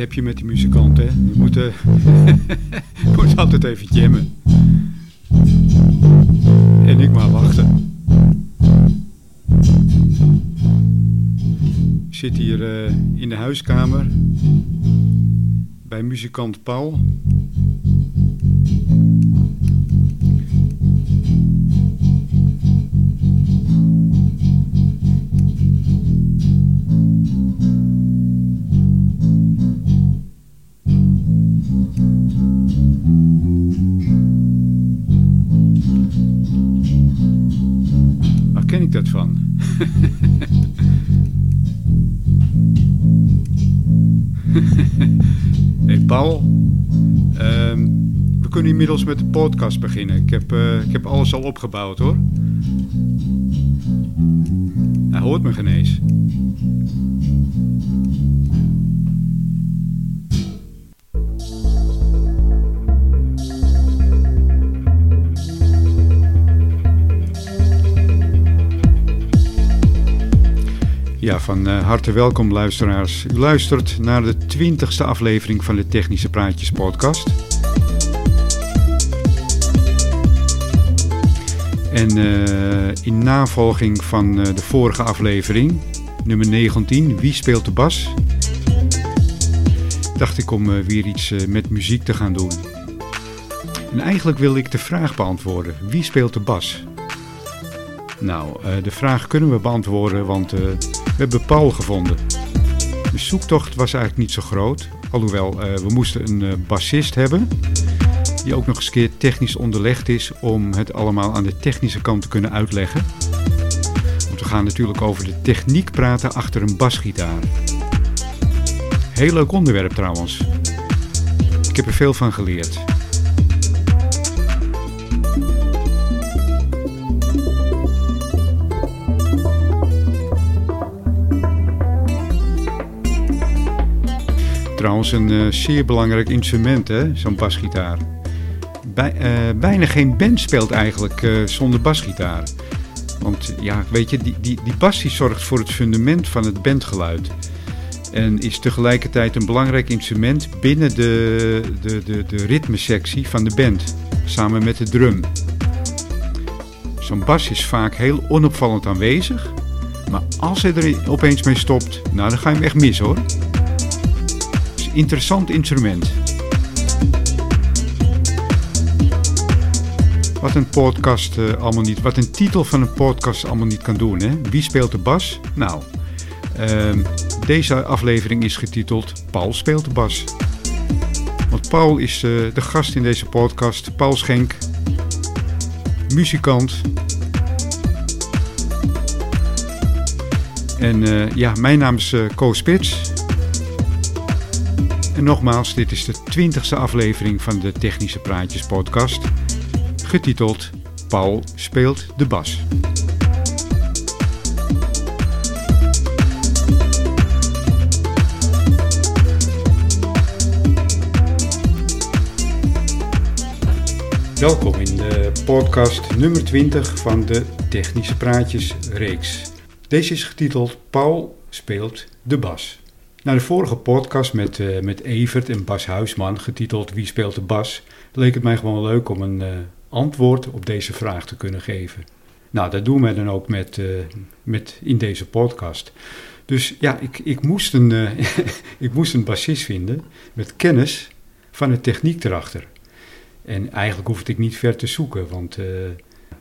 heb je met die muzikanten. Je moet, eh, moet altijd even jammen. En ik maar wachten. Ik zit hier eh, in de huiskamer bij muzikant Paul. Van? hey Paul, ehm, we kunnen inmiddels met de podcast beginnen. Ik heb, eh, ik heb alles al opgebouwd hoor. Hij hoort me geen Ja, van eh, harte welkom luisteraars. U luistert naar de twintigste aflevering van de Technische Praatjes podcast. En eh, in navolging van eh, de vorige aflevering, nummer 19, Wie speelt de bas? Dacht ik om weer iets met muziek te gaan doen. En eigenlijk wil ik de vraag beantwoorden, wie speelt de bas? Nou, eh, de vraag kunnen we beantwoorden, want eh, we hebben Paul gevonden. De zoektocht was eigenlijk niet zo groot. Alhoewel, eh, we moesten een bassist hebben. Die ook nog eens een keer technisch onderlegd is om het allemaal aan de technische kant te kunnen uitleggen. Want we gaan natuurlijk over de techniek praten achter een basgitaar. Heel leuk onderwerp trouwens. Ik heb er veel van geleerd. Trouwens een eh, zeer belangrijk instrument, hè, zo'n basgitaar. Bij, eh, bijna geen band speelt eigenlijk eh, zonder basgitaar. Want ja, weet je, die, die, die bas die zorgt voor het fundament van het bandgeluid. En is tegelijkertijd een belangrijk instrument binnen de, de, de, de ritmesectie van de band. Samen met de drum. Zo'n bas is vaak heel onopvallend aanwezig. Maar als hij er opeens mee stopt, nou dan ga je hem echt mis hoor interessant instrument. Wat een podcast eh, allemaal niet, wat een titel van een podcast allemaal niet kan doen. Hè? Wie speelt de bas? Nou, ehm, deze aflevering is getiteld Paul speelt de bas. Want Paul is eh, de gast in deze podcast. Paul Schenk, muzikant. En eh, ja, mijn naam is Koos Spits. En nogmaals, dit is de twintigste aflevering van de Technische Praatjes podcast, getiteld Paul speelt de bas. Welkom in de podcast nummer 20 van de Technische Praatjes reeks. Deze is getiteld Paul speelt de bas. Na de vorige podcast met, eh, met Evert en Bas Huisman, getiteld Wie speelt de bas, leek het mij gewoon leuk om een eh, antwoord op deze vraag te kunnen geven. Nou, dat doen wij dan ook met, eh, met in deze podcast. Dus ja, ik, ik, moest een, ik moest een bassist vinden met kennis van de techniek erachter. En eigenlijk hoefde ik niet ver te zoeken, want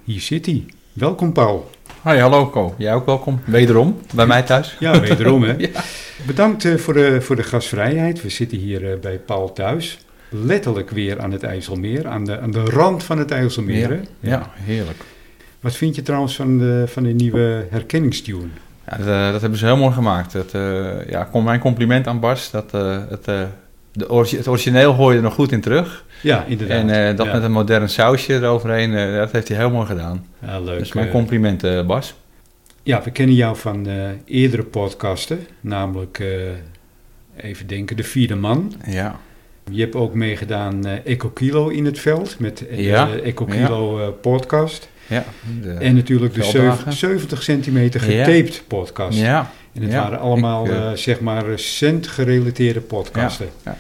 hier zit hij. Welkom Paul. Hoi, hallo Ko. Jij ook welkom. Wederom, bij mij thuis. Ja, wederom hè. Ja. Bedankt eh, voor, de, voor de gastvrijheid. We zitten hier eh, bij Paul thuis. Letterlijk weer aan het IJsselmeer, aan de, aan de rand van het IJsselmeer. hè? Ja, heerlijk. Wat vind je trouwens van de, van de nieuwe herkenningstune? Ja, dat, eh, dat hebben ze heel mooi gemaakt. Ja, kom mijn compliment aan Bas. Dat, het, de het origineel hoor je er nog goed in terug. Ja, inderdaad. En eh, dat ja. met een modern sausje eroverheen, eh, dat heeft hij heel mooi gedaan. Ja, leuk. dus mijn compliment, eh, Bas. Ja, we kennen jou van eerdere podcasten, namelijk, even denken, De Vierde Man. Ja, Je hebt ook meegedaan Eco Kilo in het veld met de Ja, Eco Kilo podcast. ja. En natuurlijk de Velddagen. zeven- 70 centimeter Ja. getaped podcast. ja, En het Ja, waren allemaal, ik, zeg maar, recent gerelateerde podcasten. ja.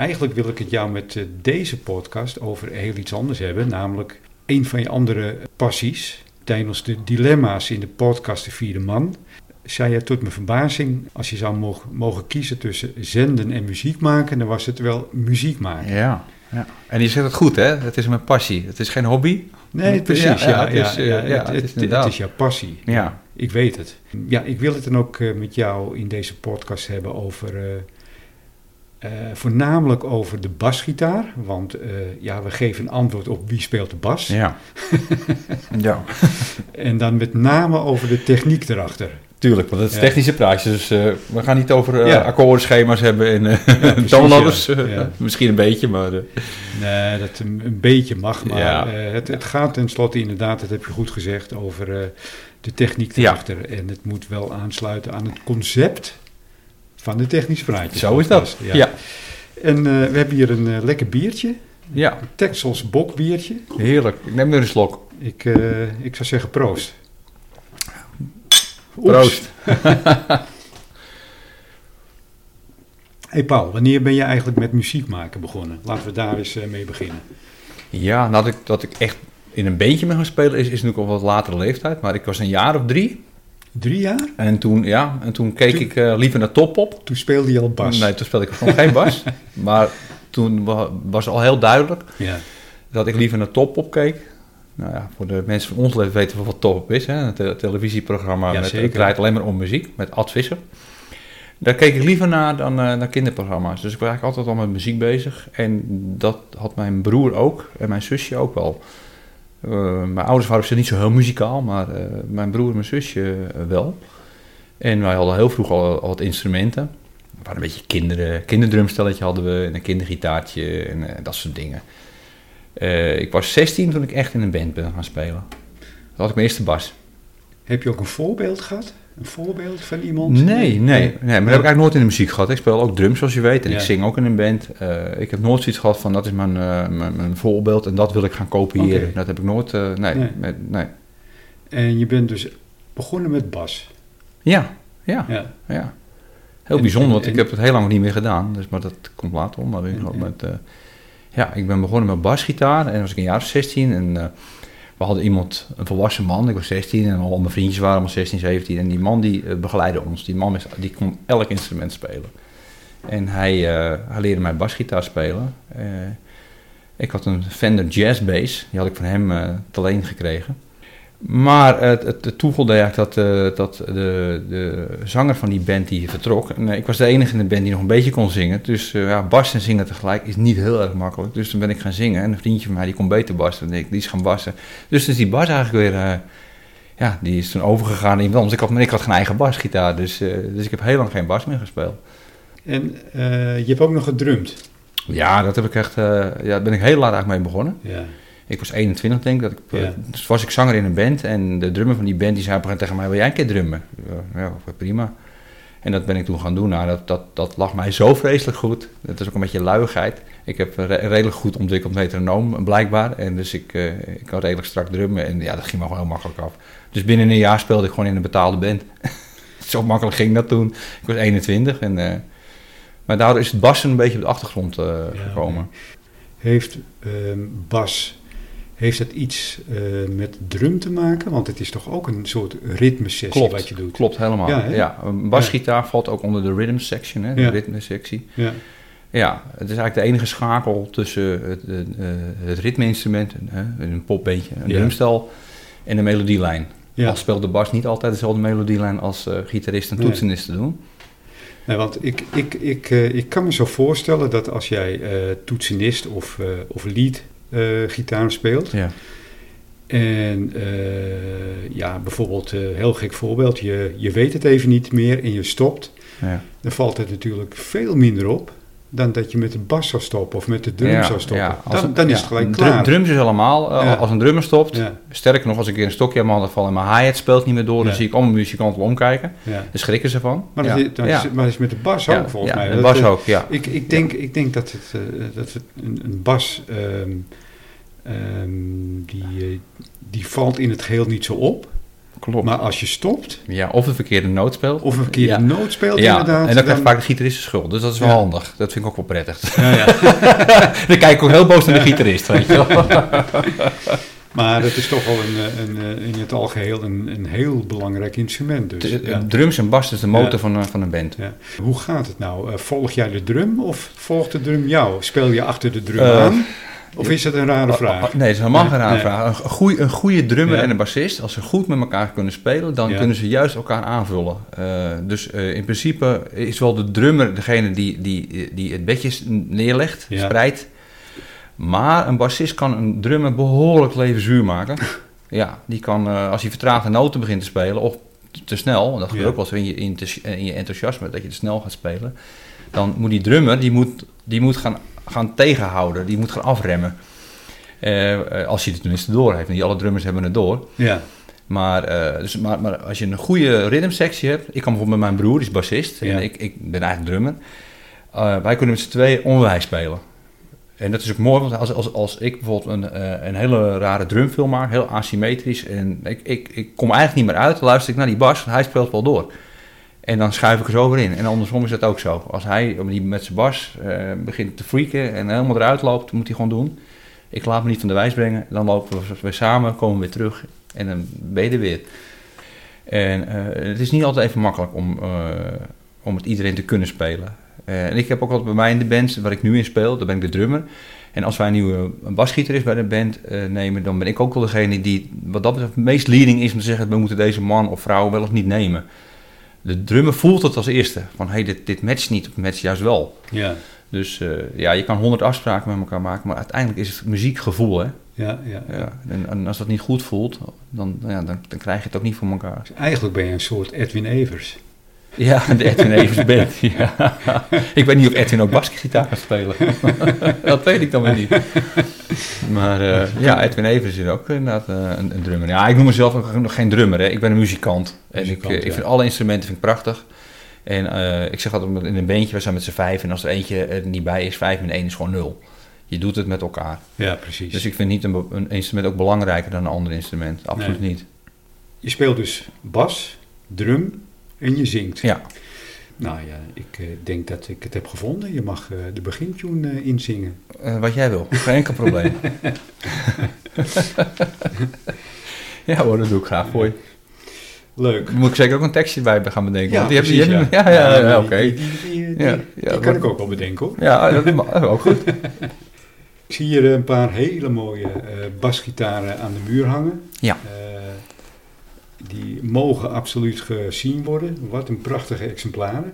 Eigenlijk wil ik het jou met eh, deze podcast over heel iets anders hebben. Namelijk een van je andere passies. Tijdens de dilemma's in de podcast De Vierde Man... zei je tot mijn verbazing... als je zou mogen, mogen kiezen tussen zenden en muziek maken... dan was het wel muziek maken. Ja, ja. En je zegt het goed, hè? Het is mijn passie. Het is geen hobby. Nee, precies. Ja, het is jouw passie. Ja. Ik weet het. Ja, ik wil het dan ook eh, met jou in deze podcast hebben over... eh, eh, voornamelijk over de basgitaar. Want eh, ja, we geven een antwoord op wie speelt de bas. Ja. ja. En dan met name over de techniek erachter. Tuurlijk, want het is Ja. technische praatjes. Dus eh, we gaan niet over Ja. akkoordschema's hebben en eh toonladders. ja. eh, Ja. Misschien een beetje, maar... eh, Nee, dat een, een beetje mag, maar Ja. eh, het, het gaat tenslotte inderdaad, dat heb je goed gezegd, over eh, de techniek Ja. erachter. En het moet wel aansluiten aan het concept van de technische praatjes. zo is dat. Ja. ja. En eh, we hebben hier een eh, lekker biertje, een Texels bokbiertje. heerlijk. Ik neem nu een slok. Ik, eh, ik zou zeggen proost. Oeps. Proost. Hey Paul, wanneer ben je eigenlijk met muziek maken begonnen? Laten we daar eens mee beginnen. Ja, dat ik, dat ik echt in een beentje ben gaan spelen is, is natuurlijk al wat latere leeftijd. Maar ik was een jaar of drie. Drie jaar? En toen, ja, en toen keek Toen- ik eh, liever naar Top Op. Toen speelde je al bas. Nee, toen speelde ik nog geen bas. maar toen wa- was al heel duidelijk Ja. dat ik liever naar Top Op keek. Nou ja, voor de mensen van ons leven weten we wat Top Op is. Hè? Een te- televisieprogramma Ja, met, het draait alleen maar om muziek, met Ad Visser. Daar keek ik liever naar dan eh, naar kinderprogramma's. Dus ik was eigenlijk altijd al met muziek bezig. En dat had mijn broer ook en mijn zusje ook wel. Eh, mijn ouders waren ze niet zo heel muzikaal, maar eh, mijn broer en mijn zusje eh, wel. En wij hadden heel vroeg al, al wat instrumenten. We waren een beetje kinderen, kinderdrumstelletje hadden we en een kindergitaartje en dat soort dingen. Ik was 16 toen ik echt in een band ben gaan spelen. Toen had ik mijn eerste bas. Heb je ook een voorbeeld gehad? Een voorbeeld van iemand? Nee, nee, nee. Maar dat heb ik eigenlijk nooit in de muziek gehad. Ik speel ook drums, zoals je weet. En Ja. ik zing ook in een band. Eh, ik heb nooit zoiets gehad van, dat is mijn, eh, mijn, mijn voorbeeld en dat wil ik gaan kopiëren. Dat heb ik nooit, eh, nee, Nee. met- nee. En je bent dus begonnen met bas. Ja, ja, Ja. ja. Heel En- bijzonder, en- want ik heb het heel lang niet meer gedaan. Dus, maar dat komt later om. Maar ik, met, ja, ik ben begonnen met basgitaar en was ik een jaar of 16. En we hadden iemand, een volwassen man, ik was 16 en al mijn vriendjes waren allemaal 16, 17. En die man die eh, begeleidde ons. Die man die kon elk instrument spelen. En hij, eh, hij leerde mij basgitaar spelen. Eh, ik had een Fender Jazz Bass, die had ik van hem te leen gekregen. Maar het, het, het toeval eigenlijk dat, eh, dat de, de zanger van die band die vertrok. En, eh, ik was de enige in de band die nog een beetje kon zingen. Dus eh, ja, bas en zingen tegelijk is niet heel erg makkelijk. Dus toen ben ik gaan zingen. En een vriendje van mij die kon beter bassen dan ik. Die is gaan bassen. Dus toen is die bas eigenlijk weer... ja, die is toen overgegaan naar iemand. Ik had, ik had geen eigen basgitaar. Dus, dus ik heb heel lang geen bas meer gespeeld. En je hebt ook nog gedrumd. Ja, dat heb ik echt... ja, daar ben ik heel laat eigenlijk mee begonnen. Ja. Ik was 21 denk ik. Dat ik, eh, Ja. Dus was ik zanger in een band en de drummer van die band die zei tegen mij, wil jij een keer drummen? Ja, prima. En dat ben ik toen gaan doen. Nou, dat, dat, dat lag mij zo vreselijk goed. Dat is ook een beetje luiigheid. Ik heb re- redelijk goed ontwikkeld metronoom, blijkbaar. En dus ik, eh, ik kan redelijk strak drummen en ja, dat ging me gewoon heel makkelijk af. Dus binnen een jaar speelde ik gewoon in een betaalde band. zo makkelijk ging dat toen. Ik was 21 en... eh, maar daardoor is het bassen een beetje op de achtergrond gekomen. Heeft ehm, bas, heeft dat iets eh, met drum te maken? Want het is toch ook een soort ritmesessie Klopt, wat je doet? Klopt, helemaal. Ja, een basgitaar valt ook onder de rhythm section, hè, de Ja. ritmesectie. Ja. Ja, het is eigenlijk de enige schakel tussen het, het, eh, het ritmeinstrument, hè, een popbeentje, een drumstel, en de melodielijn. Ja. Al speelt de bas niet altijd dezelfde melodielijn als eh gitaristen en Nee. toetsenisten doen. Nee, want ik, ik, ik, ik kan me zo voorstellen dat als jij eh toetsenist of, of lead gitaar speelt... Ja, En eh, ja, bijvoorbeeld, eh heel gek voorbeeld, je, je weet het even niet meer en je stopt. ja. Dan valt het natuurlijk veel minder op dan dat je met de bas zou stoppen of met de drum Ja, zou stoppen. ja. Als Dan, is ja, het gelijk drum- klaar. Drums is allemaal, eh, als een drummer stopt, sterker nog, als ik een keer een stokje aan mijn handen val en mijn hi-hat speelt niet meer door, dan zie ik allemaal muzikanten omkijken. Daar schrikken ze van. Maar, dat, is, dan ja. is, maar is met de bas ook volgens ja, mij. de Dat, bas ook, ja. Ik, ik, denk, ik denk dat, het, eh, dat het een, een bas, ehm, ehm, die, eh, die valt in het geheel niet zo op. Klopt. Maar als je stopt, ja, of een verkeerde noot speelt. of een verkeerde Ja. noot speelt ja, inderdaad... en dan krijgt vaak de gitarist de schuld. Dus dat is wel Ja. handig. Dat vind ik ook wel prettig. Ja, ja. dan kijk ik ook heel boos naar de gitarist, weet je wel. Maar het is toch wel een, een, een, in het algeheel een, een heel belangrijk instrument. Dus, De- ja. Drums en bas is de motor Ja. van, een- van een band. Ja. Hoe gaat het nou? Eh, volg jij de drum of volgt de drum jou? Speel je achter de drum Eh, aan? Of is het een rare vraag? Oh, oh, Nee, dat is helemaal geen rare nee. vraag. Een, goeie, een goede drummer Ja. en een bassist, als ze goed met elkaar kunnen spelen, dan Ja. kunnen ze juist elkaar aanvullen. Eh, dus eh, in principe is wel de drummer degene die, die, die het bedje neerlegt, Ja. spreidt. Maar een bassist kan een drummer behoorlijk levenzuur maken. ja, die kan, eh, als hij vertraagde noten begint te spelen, of te snel, dat gebeurt ook wel eens in je, enthousi- in je enthousiasme, dat je te snel gaat spelen, dan moet die drummer, die moet, die moet gaan, gaan tegenhouden, die moet gaan afremmen. Eh, eh, als hij het tenminste door heeft. Niet alle drummers hebben het door. Ja, Maar, eh, dus, maar, maar als je een goede rhythmsectie hebt. Ik kan bijvoorbeeld met mijn broer, die is bassist. Ja. En ik, ik ben eigenlijk drummer. Wij kunnen met z'n tweeën onwijs spelen. En dat is ook mooi, want als, als, als ik bijvoorbeeld een, een hele rare drumfilm maak, heel asymmetrisch, en ik, ik, ik kom eigenlijk niet meer uit, dan luister ik naar die bas, hij speelt wel door. En dan schuif ik er zo weer in. En andersom is dat ook zo. Als hij met zijn bas eh, begint te freaken en helemaal eruit loopt, moet hij gewoon doen. Ik laat me niet van de wijs brengen. Dan lopen we samen, komen we weer terug en dan ben je er weer. En eh, het is niet altijd even makkelijk om, eh, om het iedereen te kunnen spelen. En ik heb ook wat bij mij in de band, waar ik nu in speel, daar ben ik de drummer. En als wij een nieuwe basgitarist bij de band nemen, dan ben ik ook wel degene die wat dat het meest leading is om te zeggen, we moeten deze man of vrouw wel of niet nemen. De drummer voelt het als eerste, van hey, dit, dit matcht niet, of het matcht juist wel. ja, Dus eh, ja, je kan honderd afspraken met elkaar maken, maar uiteindelijk is het muziekgevoel, hè. ja, ja. Ja, en, en als dat niet goed voelt, dan, ja, dan, dan krijg je het ook niet voor elkaar. Eigenlijk ben je een soort Edwin Evers. Ja, de Edwin Evers band. Ja. Ik weet niet of Edwin ook basgitaar kan spelen. dat weet ik dan weer niet. Maar eh, ja, Edwin Evers is ook inderdaad eh, een, een drummer. Ja, ik noem mezelf ook nog geen drummer. Hè. Ik ben een muzikant. En Muzikant, ik, eh, ik vind alle instrumenten vind ik prachtig. En ik zeg altijd in een bandje, we zijn met z'n vijf. En als er eentje er niet bij is, vijf min één is gewoon nul. Je doet het met elkaar. Ja, precies. Dus ik vind niet een instrument ook belangrijker dan een ander instrument. Absoluut niet. Je speelt dus bas, drum en je zingt. Ja. Nou ja, ik eh, denk dat ik het heb gevonden. Je mag eh, de begintune eh, inzingen. Wat jij wil, geen enkel probleem. ja hoor, dat doe ik graag voor je. Leuk. Moet ik zeker ook een tekstje bij gaan bedenken. Ja, die heb je- ja. ja, ja, ja, die- oké. Die, die, die, die- Ja, die ja, kan ik ook wel bedenken hoor. Ja, dat mag ook goed. Ik zie hier een paar hele mooie eh, basgitaren aan de muur hangen. Ja. Die mogen absoluut gezien worden. Wat een prachtige exemplaren.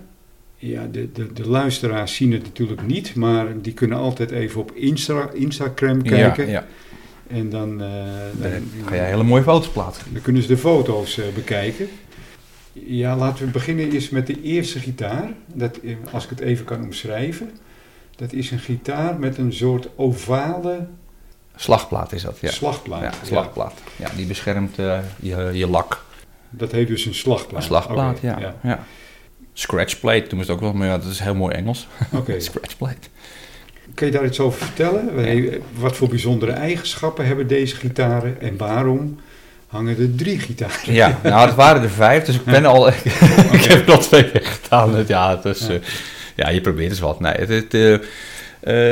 Ja, de, de, de luisteraars zien het natuurlijk niet, maar die kunnen altijd even op Insta, Instagram kijken. Ja, ja. En dan, eh, Dan ga jij hele mooie foto's plaatsen. dan kunnen ze de foto's eh, bekijken. Ja, laten we beginnen eens met de eerste gitaar. Dat, eh, als ik het even kan omschrijven. Dat is een gitaar met een soort ovale Slagplaat is dat, ja. slagplaat. Ja, slagplaat. Ja, die beschermt eh, je, je lak. Dat heet dus een slagplaat. Een slagplaat, ja. ja. Scratchplate, toen was het ook wel, maar ja, dat is heel mooi Engels. Oké. Scratchplate. Kun je daar iets over vertellen? Wat voor bijzondere eigenschappen hebben deze gitaren en waarom hangen er drie gitaren? Ja, nou, het waren er vijf, dus ik ben al. ik heb er al twee weggedaan. Ja, het is, Ja. ja. ja, je probeert eens wat. Nee, het, het, eh,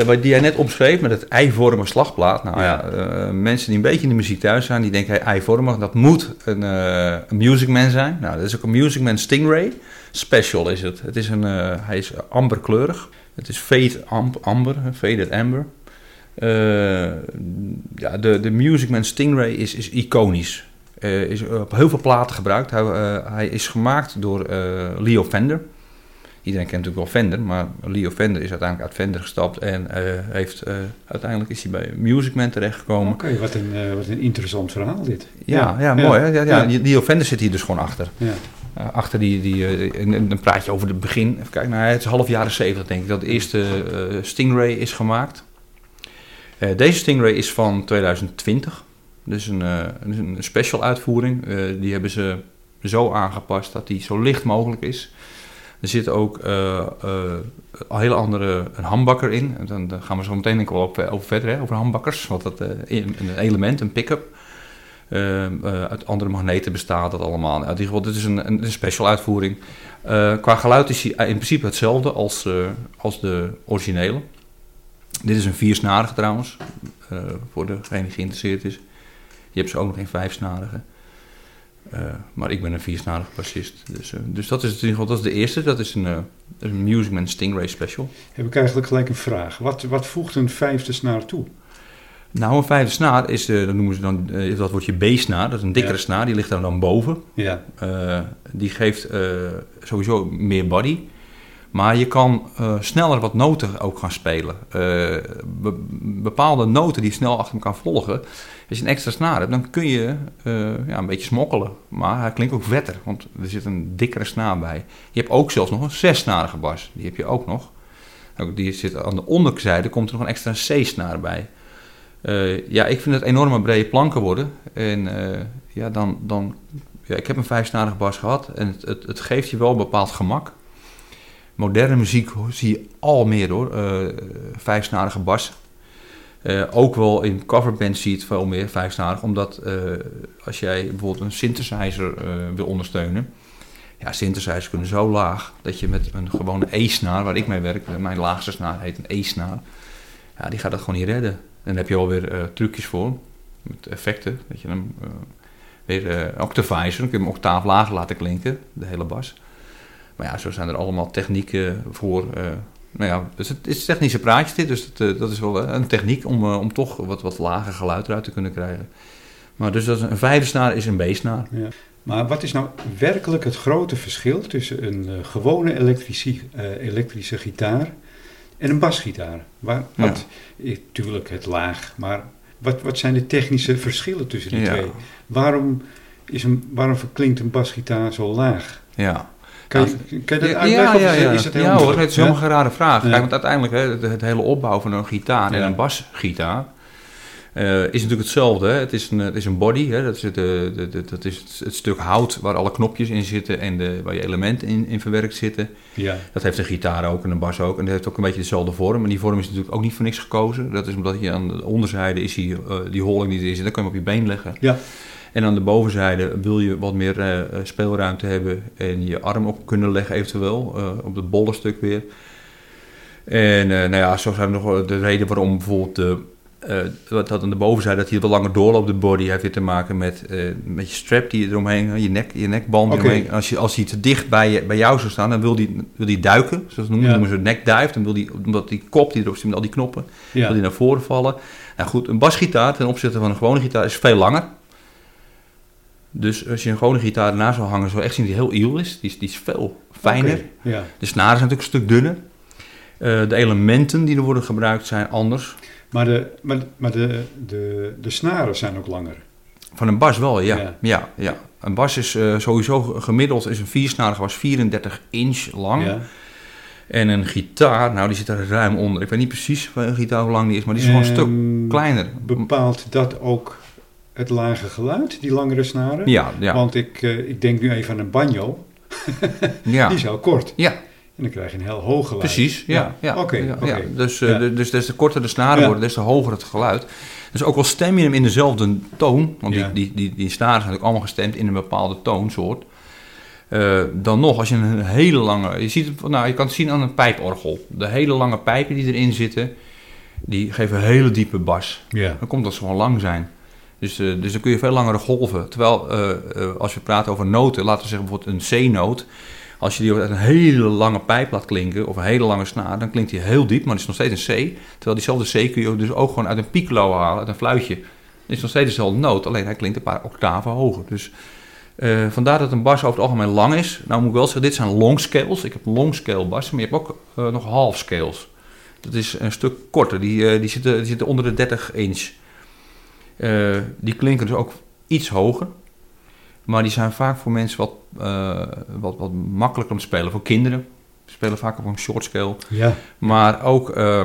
wat die jij net omschreef met het eivormige slagplaat. Nou ja, eh, mensen die een beetje in de muziek thuis zijn, die denken hey, eivormig, dat moet een, eh een Music Man zijn. Nou, dat is ook een Music Man Stingray. Special is het. Het is een, hij is amberkleurig. Het is fade amb- amber, faded amber. Ja, de, de Music Man Stingray is, is iconisch. Is op heel veel platen gebruikt. Hij, hij is gemaakt door Leo Fender. Iedereen kent natuurlijk wel Fender, maar Leo Fender is uiteindelijk uit Fender gestapt en eh, heeft, eh, uiteindelijk is hij bij Music Man terechtgekomen. Oké, wat, een, eh, wat een interessant verhaal dit. Ja, ja, mooi hè. Ja, ja, Ja. Leo Fender zit hier dus gewoon achter. Ja. Achter die, die en dan praat je over het begin. Even kijken, nou, het is half jaren 70 denk ik dat de eerste Stingray is gemaakt. Deze Stingray is van 2020. Dus een, een special uitvoering. Die hebben ze zo aangepast dat die zo licht mogelijk is. Er zit ook uh, een hele andere een hambakker in. En dan, dan, gaan we zo meteen denk ik wel op, over verder, over hambakkers. Want dat een element, een pick-up. Uit andere magneten bestaat dat allemaal. In ieder geval, dit is een, een, special uitvoering. Qua geluid is hij in principe hetzelfde als, als de originele. Dit is een viersnarige trouwens, voor degene die geïnteresseerd is. Je hebt ze ook nog een vijfsnarige. Maar ik ben een viersnarige bassist. Dus, dus dat is in ieder geval dat is de eerste. Dat is een, een Musicman Stingray Special. Heb ik eigenlijk gelijk een vraag. Wat, wat voegt een vijfde snaar toe? Nou, een vijfde snaar is, dat noemen ze dan, dat wordt je B-snaar. Dat is een dikkere snaar, die ligt daar dan boven. Ja. Die geeft sowieso meer body. Maar je kan sneller wat noten ook gaan spelen. Be bepaalde noten die snel achter elkaar volgen. Als je een extra snaar hebt, dan kun je ja, een beetje smokkelen. Maar hij klinkt ook vetter, want er zit een dikkere snaar bij. Je hebt ook zelfs nog een zessnarige bas. Die heb je ook nog. Die zit aan de onderzijde, komt er nog een extra C-snaar bij. Ja, ik vind het enorme brede planken worden. En ja, dan, dan, ja, ik heb een vijfsnarige bas gehad en het, het, het, geeft je wel een bepaald gemak. Moderne muziek zie je al meer hoor, uh, vijfsnarige bas. ook wel in coverbands zie je het veel meer vijfsnarig, omdat als jij bijvoorbeeld een synthesizer wil ondersteunen, ja, synthesizers kunnen zo laag dat je met een gewone E-snaar, waar ik mee werk, mijn laagste snaar heet een E-snaar, ja, die gaat dat gewoon niet redden. En heb je alweer trucjes voor, met effecten. Dat je hem weer uh, octavizer, dan kun je hem octaaf lager laten klinken, de hele bas. Maar ja, zo zijn er allemaal technieken voor. nou ja, dus het is technische praatje dit, dus het, dat is wel een techniek om, om toch wat, wat lager geluid eruit te kunnen krijgen. Maar dus dat is een vijfde snaar is een B-snaar. Ja. Maar wat is nou werkelijk het grote verschil tussen een gewone elektrische, elektrische gitaar en een basgitaar. Waar, wat, ja. Tuurlijk het laag, maar wat, wat zijn de technische verschillen tussen die twee? Waarom, is een, waarom verklinkt een basgitaar zo laag? Ja. Kan je, kan je dat uitleggen? Ja, ja, Is het ja hoor, het is helemaal een rare vraag. Kijk, want uiteindelijk hè, het, hele opbouw van een gitaar en een basgitaar uh, is natuurlijk hetzelfde. Hè? Het, is een, het is een body, hè? Dat, is het, de, de, dat is het, het, stuk hout waar alle knopjes in zitten en de, waar je elementen in, in verwerkt zitten. Ja. Dat heeft een gitaar ook en een bas ook. En dat heeft ook een beetje dezelfde vorm. En die vorm is natuurlijk ook niet voor niks gekozen. Dat is omdat je aan de onderzijde is die, uh, die holing die erin zit, dan kan je hem op je been leggen. Ja. En aan de bovenzijde wil je wat meer uh, speelruimte hebben en je arm op kunnen leggen eventueel, op het bolle stuk weer. En nou ja, zo zijn er nog de reden waarom bijvoorbeeld de wat dat aan de bovenzijde, dat hij wat langer doorloopt, de body, heeft weer te maken met, met je strap die je eromheen, je, nek, je nekband okay. eromheen. Als, je, als hij te dicht bij, je, bij jou zou staan, dan wil hij wil die duiken, zoals noemen, ja. noemen ze nekduif. Dan wil die, omdat die kop die erop zit met al die knoppen, ja. wil die naar voren vallen. Nou goed, een basgitaar ten opzichte van een gewone gitaar is veel langer. Dus als je een gewone gitaar ernaast zou hangen, zou je echt zien dat die heel iel is. Die is, die is veel fijner. Okay. Ja. De snaren zijn natuurlijk een stuk dunner. Uh, de elementen die er worden gebruikt zijn anders. Maar de, maar, maar de, de, de snaren zijn ook langer. Van een bas wel, ja. Ja, ja, ja. Een bas is uh, sowieso gemiddeld, is een viersnarige was 34 inch lang. Ja. En een gitaar, nou die zit er ruim onder. Ik weet niet precies een gitaar hoe lang die is, maar die is gewoon een stuk kleiner. Bepaalt dat ook het lage geluid, die langere snaren? Ja, ja. Want ik, uh, ik denk nu even aan een banjo. ja. Die is heel kort. Ja, en dan krijg je een heel hoog geluid. Precies, ja. ja, Oké. Okay, ja, okay. ja. Dus, uh, de, dus des te korter de snaren worden, des te hoger het geluid. Dus ook al stem je hem in dezelfde toon, want die, die, die, die snaren zijn natuurlijk allemaal gestemd in een bepaalde toonsoort. Uh, dan nog, als je een hele lange. Je, ziet het, nou, je kan het zien aan een pijporgel. De hele lange pijpen die erin zitten, die geven een hele diepe bas. Ja. Dan komt dat ze gewoon lang zijn. Dus, uh, dus dan kun je veel langere golven. Terwijl uh, als we praten over noten, laten we zeggen bijvoorbeeld een C-noot. Als je die uit een hele lange pijp laat klinken, of een hele lange snaar, dan klinkt die heel diep, maar het is nog steeds een C. Terwijl diezelfde C kun je dus ook gewoon uit een piccolo halen, uit een fluitje. Het is nog steeds dezelfde noot, alleen hij klinkt een paar octaven hoger. Dus vandaar dat een bas over het algemeen lang is. Nou moet ik wel zeggen, dit zijn long scales. Ik heb long scale bassen, maar je hebt ook nog half scales. Dat is een stuk korter, die, die, zitten, die zitten onder de 30 inch. Die klinken dus ook iets hoger. Maar die zijn vaak voor mensen wat, uh, wat, wat makkelijker om te spelen. Voor kinderen spelen vaak op een short scale. Ja. Maar ook uh,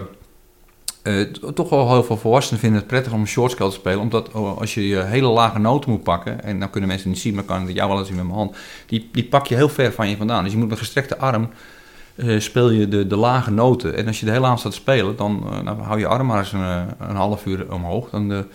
uh, toch wel heel veel volwassenen vinden het prettig om een short scale te spelen. Omdat als je je hele lage noten moet pakken, en dan kunnen mensen niet zien, maar kan ik jou wel eens zien met mijn hand. Die, die pak je heel ver van je vandaan. Dus je moet met gestrekte arm speel je de, de lage noten. En als je de hele avond staat te spelen, dan nou, hou je arm maar eens een, een half uur omhoog. Dan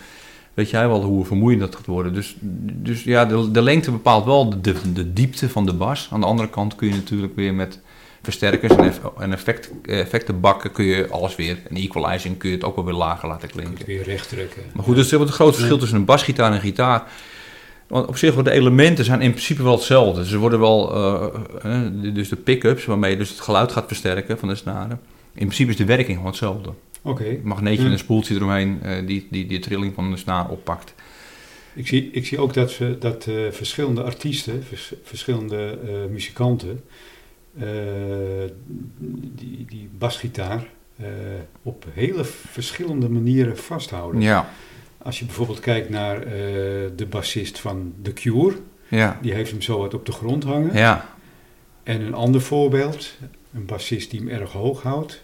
weet jij wel hoe vermoeiend dat gaat worden. Dus, dus ja, de, de lengte bepaalt wel de, de diepte van de bas. Aan de andere kant kun je natuurlijk weer met versterkers en, en effect, effectenbakken kun je alles weer. En equalizing kun je het ook wel weer lager laten Kun je klinken. weer recht trekken. Maar goed, dus er is een groot verschil tussen een basgitaar en een gitaar. Want op zich, worden de elementen zijn in principe wel hetzelfde. Ze worden wel, eh, eh, dus de pick-ups waarmee je dus het geluid gaat versterken van de snaren. In principe is de werking gewoon hetzelfde. Oké. Een magneetje en een spoeltje eromheen eh, die, die die trilling van de snaar oppakt. Ik zie, ik zie ook dat, ze, dat eh, verschillende artiesten, vers- verschillende eh, muzikanten, die, die basgitaar op hele verschillende manieren vasthouden. Ja, Als je bijvoorbeeld kijkt naar de bassist van The Cure, ja, die heeft hem zo wat op de grond hangen. ja. En een ander voorbeeld, een bassist die hem erg hoog houdt,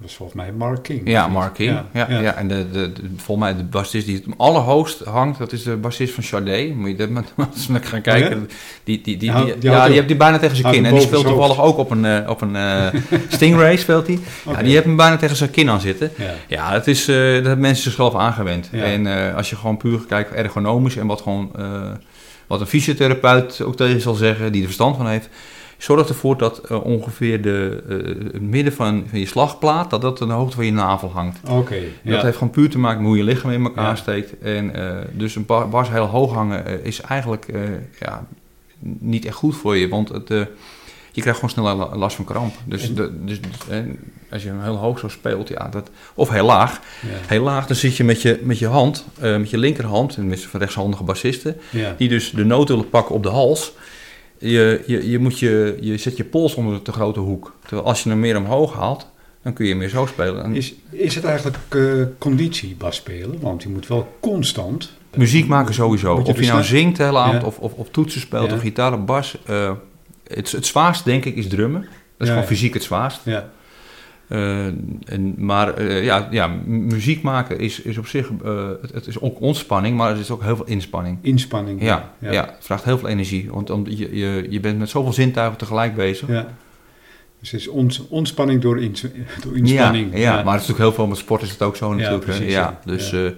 dat is volgens mij Mark King. Ja, Mark King. Ja, Ja, ja, ja. En de, de, de- volgens mij de bassist die het allerhoogst hangt, dat is de bassist van Sade. Moet je dat maar eens gaan kijken. Oh Die, die, die, die, die ja, die heeft die bijna tegen zijn kin. En die speelt toevallig ook op een, eh, op een eh, Stingray speelt hij. Ja, die heeft hem bijna tegen zijn kin aan zitten. Ja. Het is, eh dat hebben mensen zichzelf aangewend. En als je gewoon puur kijkt ergonomisch en wat gewoon wat een fysiotherapeut ook tegen zal zeggen, die er verstand van heeft, zorg ervoor dat eh, ongeveer de, eh, het midden van, van je slagplaat, dat dat aan de hoogte van je navel hangt. Oké, ja. Dat heeft gewoon puur te maken met hoe je lichaam in elkaar Ja. steekt. En eh, dus een ba- bas heel hoog hangen is eigenlijk ja, niet echt goed voor je, want het, je krijgt gewoon snel la- last van kramp. Dus, En- de, dus als je hem heel hoog zo speelt, ja, dat, of heel laag, ja. heel laag, dan zit je met je, met je hand, met je linkerhand, tenminste van rechtshandige bassisten, ja. die dus de noot willen pakken op de hals. Je, je, je, moet je, je zet je pols onder de te grote hoek. Terwijl als je hem meer omhoog haalt, dan kun je meer zo spelen. En Is, is het eigenlijk eh, conditie bas spelen? Want je moet wel constant... muziek maken sowieso. Je Of je nou zingt de hele avond Ja. of, of, of toetsen speelt Ja. of gitaar of bas. eh, het, het zwaarst denk ik is drummen. Dat is Ja, gewoon fysiek het zwaarst. Ja, en, maar eh, ja, ja, muziek maken is, is op zich, eh, het, het is ook ontspanning, maar het is ook heel veel inspanning. inspanning. Ja, ja. het vraagt heel veel energie, want om, je, je, je bent met zoveel zintuigen tegelijk bezig. Ja. Dus het is ons, ontspanning door, ins, door inspanning. Ja, ja, maar het is natuurlijk heel veel met sport is het ook zo natuurlijk. hè. precies, ja, ja. dus Ja. ja.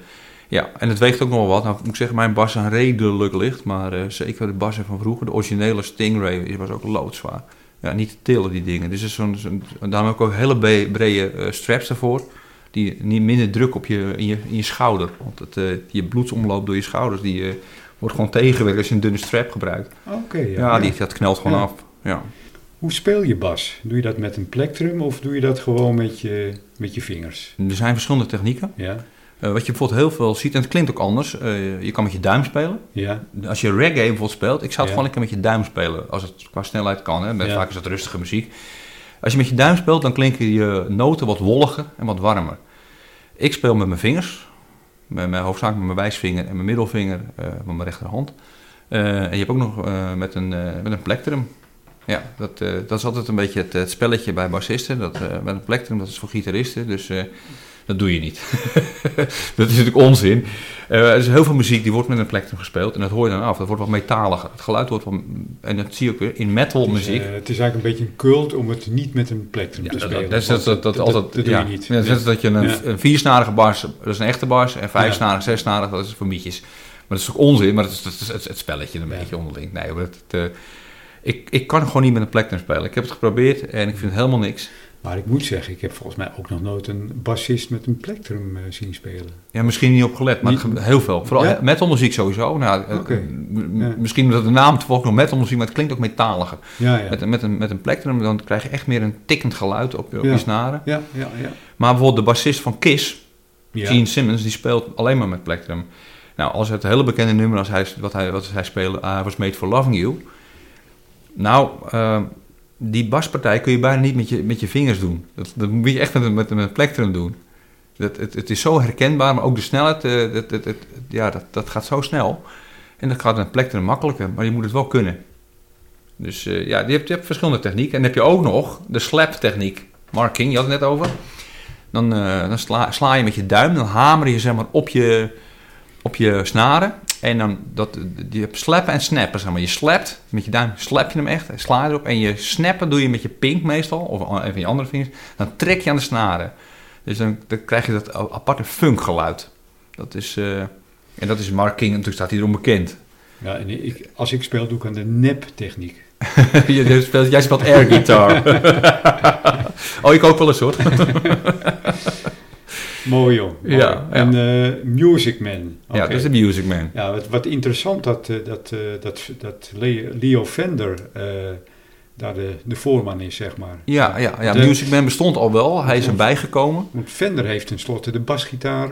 ja, en het weegt ook nog wel wat. Nou moet ik zeggen, mijn bas is redelijk licht, maar eh, zeker de bassen van vroeger, de originele Stingray, was ook loodzwaar. Ja, niet te tillen die dingen. Dus het is zo'n, zo'n, daarom heb ik ook hele brede eh, straps ervoor, die niet minder druk op je, in, je, in je schouder. Want het, eh, je bloedsomloop door je schouders, die eh, wordt gewoon tegengewerkt als je een dunne strap gebruikt. Oké, Ja, ja. Die, dat knelt gewoon Ja. af. Ja. Hoe speel je bas? Doe je dat met een plektrum of doe je dat gewoon met je, met je vingers? Er zijn verschillende technieken. Ja, Eh, wat je bijvoorbeeld heel veel ziet, en het klinkt ook anders, eh, je kan met je duim spelen. ja, Als je reggae bijvoorbeeld speelt, ik zou het gewoon lekker met je duim spelen, als het qua snelheid kan. Hè. Met. Vaak is dat rustige muziek. Als je met je duim speelt, dan klinken je noten wat wolliger en wat warmer. Ik speel met mijn vingers, met mijn hoofdzakelijk met mijn wijsvinger en mijn middelvinger eh van mijn rechterhand. En je hebt ook nog met, een, met een plektrum. Ja, dat, dat is altijd een beetje het, het spelletje bij bassisten. Dat, met een plektrum, dat is voor gitaristen. Dus dat doe je niet. dat is natuurlijk onzin. Eh, er is heel veel muziek die wordt met een plektrum gespeeld. En dat hoor je dan af. Dat wordt wat metaliger. Het geluid wordt wat... En dat zie je ook weer in metal Het is, muziek. eh, het is eigenlijk een beetje een cult om het niet met een plektrum Ja, te dat, spelen. dat, dat, dat, dat, altijd, dat doe ja. je niet. Ja, dat is dat je een, een viersnarige bars, dat is een echte bars. En vijfsnarig, Ja. zesnarig, dat is voor mietjes. Maar dat is ook onzin, maar dat is, het, het spelletje een beetje onderling. Nee, maar het, het, eh, ik, ik kan gewoon niet met een plektrum spelen. Ik heb het geprobeerd en ik vind helemaal niks. Maar ik moet zeggen, ik heb volgens mij ook nog nooit een bassist met een plektrum eh, zien spelen. Ja, misschien niet op gelet, maar Niet- heel veel. Vooral Ja? metalmuziek sowieso. Nou, eh, Ja. Misschien omdat de naam toevallig nog metalmuziek, maar het klinkt ook metaliger. Ja. Met, een- met, een, met een plektrum dan krijg je echt meer een tikkend geluid op, je- op Ja. je snaren. Ja, ja, ja. Maar bijvoorbeeld de bassist van Kiss. Gene Simmons, die speelt alleen maar met plektrum. Nou, als het hele bekende nummer als hij, wat, hij, wat hij speelde, I Was Made For Loving You. Nou, eh, die baspartij kun je bijna niet met je, met je vingers doen. Dat, dat moet je echt met, met, met een plektrum doen. Dat, het, het is zo herkenbaar, maar ook de snelheid, eh, dat, ja, dat, dat gaat zo snel. En dat gaat met een plektrum makkelijker, maar je moet het wel kunnen. Dus eh, ja, je hebt, je hebt verschillende technieken. En dan heb je ook nog de slap techniek. Mark King, je had het net over. Dan, eh, sla je met je duim, dan hamer je zeg maar op je, op je snaren. En dan, dat, je slappen en snappen, zeg maar. Je slapt, met je duim slap je hem echt, sla je erop. En je snappen doe je met je pink meestal, of een van je andere vingers. Dan trek je aan de snaren. Dus dan, dan krijg je dat aparte funkgeluid. Dat is, eh, En dat is Mark King, natuurlijk staat hij erom bekend. Ja, en ik, als ik speel, doe ik aan de nep-techniek. jij, speelt, jij speelt air guitar. oh, ik ook wel eens hoor. Mooi jong. Mooi. Ja, En eh, Music Man. Ja, dat is de Music Man. Ja, wat, wat interessant dat, eh, dat, eh, dat, dat Le- Leo Fender daar de, de voorman is, zeg maar. Ja, ja, ja. De- Music Man bestond al wel. Hij is erbij gekomen. Want Fender heeft tenslotte de basgitaar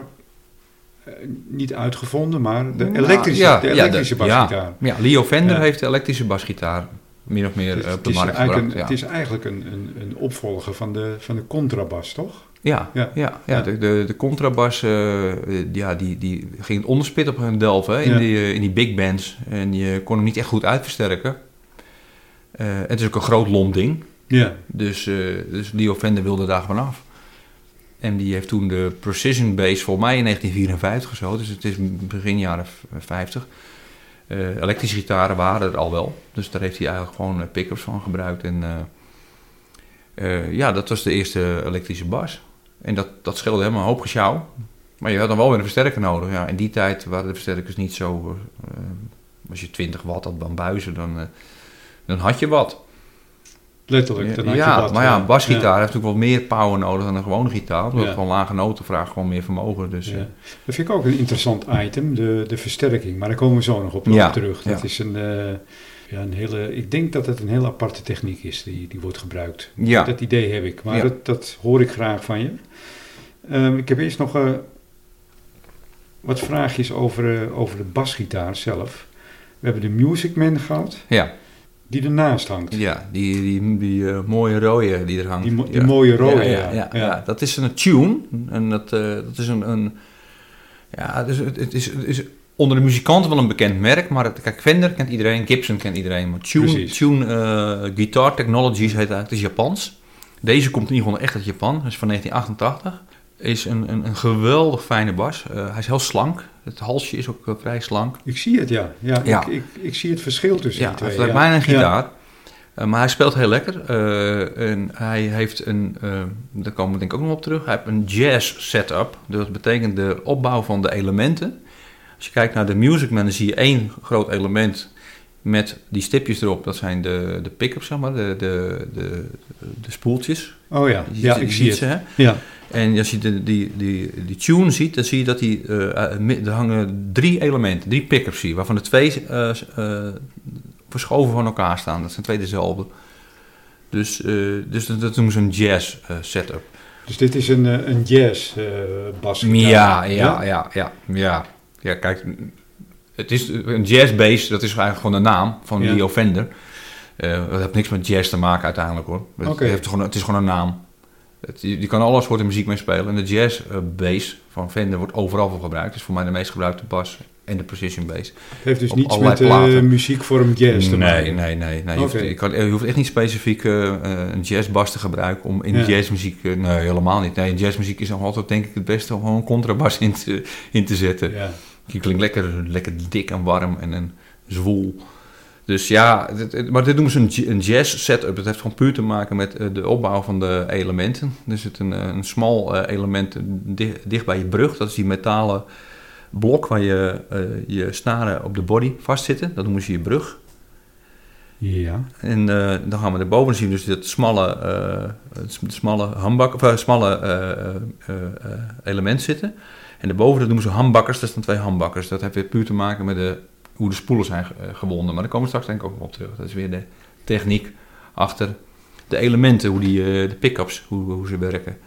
niet uitgevonden, maar de Nou, elektrische, ja, de ja, elektrische de- basgitaar. Ja, Leo Fender Ja. heeft de elektrische basgitaar min of meer Het, op de markt gebracht. een, ja. het is eigenlijk een, een, een opvolger van de, van de contrabas, toch? Ja, Ja. ja. De, de, de contrabas, eh, ja, die, die ging het onderspit op hun delven in, Ja. die, eh, in die big bands. En je kon hem niet echt goed uitversterken. Eh, het is ook een groot lomp ding. Ja. Dus, dus Leo Fender wilde daar vanaf. En die heeft toen de Precision Bass voor mij in 1954 gesloten. Dus het is begin jaren v- 50. Eh, elektrische gitaren waren er al wel. Dus daar heeft hij eigenlijk gewoon pick-ups van gebruikt. En ja, dat was de eerste elektrische bas. En dat, dat scheelde helemaal een hoop gesjouw. Maar je had dan wel weer een versterker nodig. Ja, in die tijd waren de versterkers niet zo... eh, als je 20 watt had van buizen, dan, eh, dan had je wat. Letterlijk. Dan had ja, je wat, maar ja, een basgitaar heeft natuurlijk wat meer power nodig dan een gewone gitaar. Omdat Ja. het gewoon lage noten vraagt gewoon meer vermogen. Dus, Ja. eh, Dat vind ik ook een interessant item, de, de versterking. Maar daar komen we zo nog op, terug. Dat is een, ja, een hele, ik denk dat het een heel aparte techniek is die, die wordt gebruikt. Ja. Dat idee heb ik, maar Ja. dat, dat hoor ik graag van je. Ehm, ik heb eerst nog eh, wat vraagjes over, eh, over de basgitaar zelf. We hebben de Music Man gehad, ja, die ernaast hangt. ja, die, die, die eh, mooie rode die er hangt. Die, mo- die ja. mooie rode, ja, ja. ja, dat is een tune. En dat, dat is een... een ja, het is, het, is, het is onder de muzikanten wel een bekend merk. Maar het, kijk, Fender kent iedereen, Gibson kent iedereen. Maar Tune, Precies. Tune Guitar Technologies heet eigenlijk, het is Japans. Deze komt in ieder geval echt uit Japan, dat is van 1988. Is een, een, een geweldig fijne bas. Eh, hij is heel slank. Het halsje is ook eh, vrij slank. Ik zie het, ja. ja, Ja. Ik, ik, ik zie het verschil tussen Ja, die hij twee. lijkt ja. bijna een gitaar. Eh, maar hij speelt heel lekker. En hij heeft een, daar komen we denk ik ook nog op terug. Hij heeft een jazz setup. Dat betekent de opbouw van de elementen. Als je kijkt naar de Music Man, dan zie je één groot element met die stipjes erop. Dat zijn de, de pick-ups, zeg maar, de, de, de, de spoeltjes. Oh ja, ja ik zie het. ze? Ja. En als je de, die, die, die tune ziet, dan zie je dat die, eh, eh, er hangen drie elementen, drie pick-ups je, waarvan de twee eh, verschoven van elkaar staan. Dat zijn twee dezelfde. Dus, dus dat, dat noemen ze een jazz setup. Dus dit is een, een jazz eh basgitaar. Ja, ja, ja, ja, ja. Ja, kijk, het is een jazz bass, dat is eigenlijk gewoon de naam van Ja. Leo Fender. Eh, dat heeft niks met jazz te maken uiteindelijk hoor. Het, heeft gewoon, het is gewoon een naam. Het, je, je kan alle soorten muziek mee spelen. En de jazz eh, bass van Fender wordt overal voor gebruikt. Het is voor mij de meest gebruikte bas en de precision bass. Het heeft dus Op niets met platen. muziekvorm jazz te nee, maken. nee, nee, nee. Je, hoeft, je, kan, je hoeft echt niet specifiek eh, eh, een jazzbas te gebruiken om in Ja. jazzmuziek... eh, nee, helemaal niet. Nee, jazzmuziek is nog altijd denk ik het beste om gewoon een contrabas in te, in te zetten. Ja. Die klinkt lekker, lekker dik en warm en, en zwoel. Dus ja, dit- maar dit noemen ze een, jazz setup. Dat heeft gewoon puur te maken met eh, de opbouw van de elementen. Er zit een, eh, een smal eh, element di- dicht bij je brug. Dat is die metalen blok waar je, je snaren op de body vastzitten. Dat noemen ze je brug. ja. En dan gaan we erboven zien dus dat smalle, het smalle, hambak, of, smalle element zitten. En daarboven dat noemen ze hambakkers, dat zijn twee hambakkers. Dat heeft weer puur te maken met de, hoe de spoelen zijn eh, gewonden. Maar daar komen we straks denk ik ook nog op terug. Dat is weer de techniek achter de elementen, hoe die, eh, de pick-ups, hoe, hoe ze werken.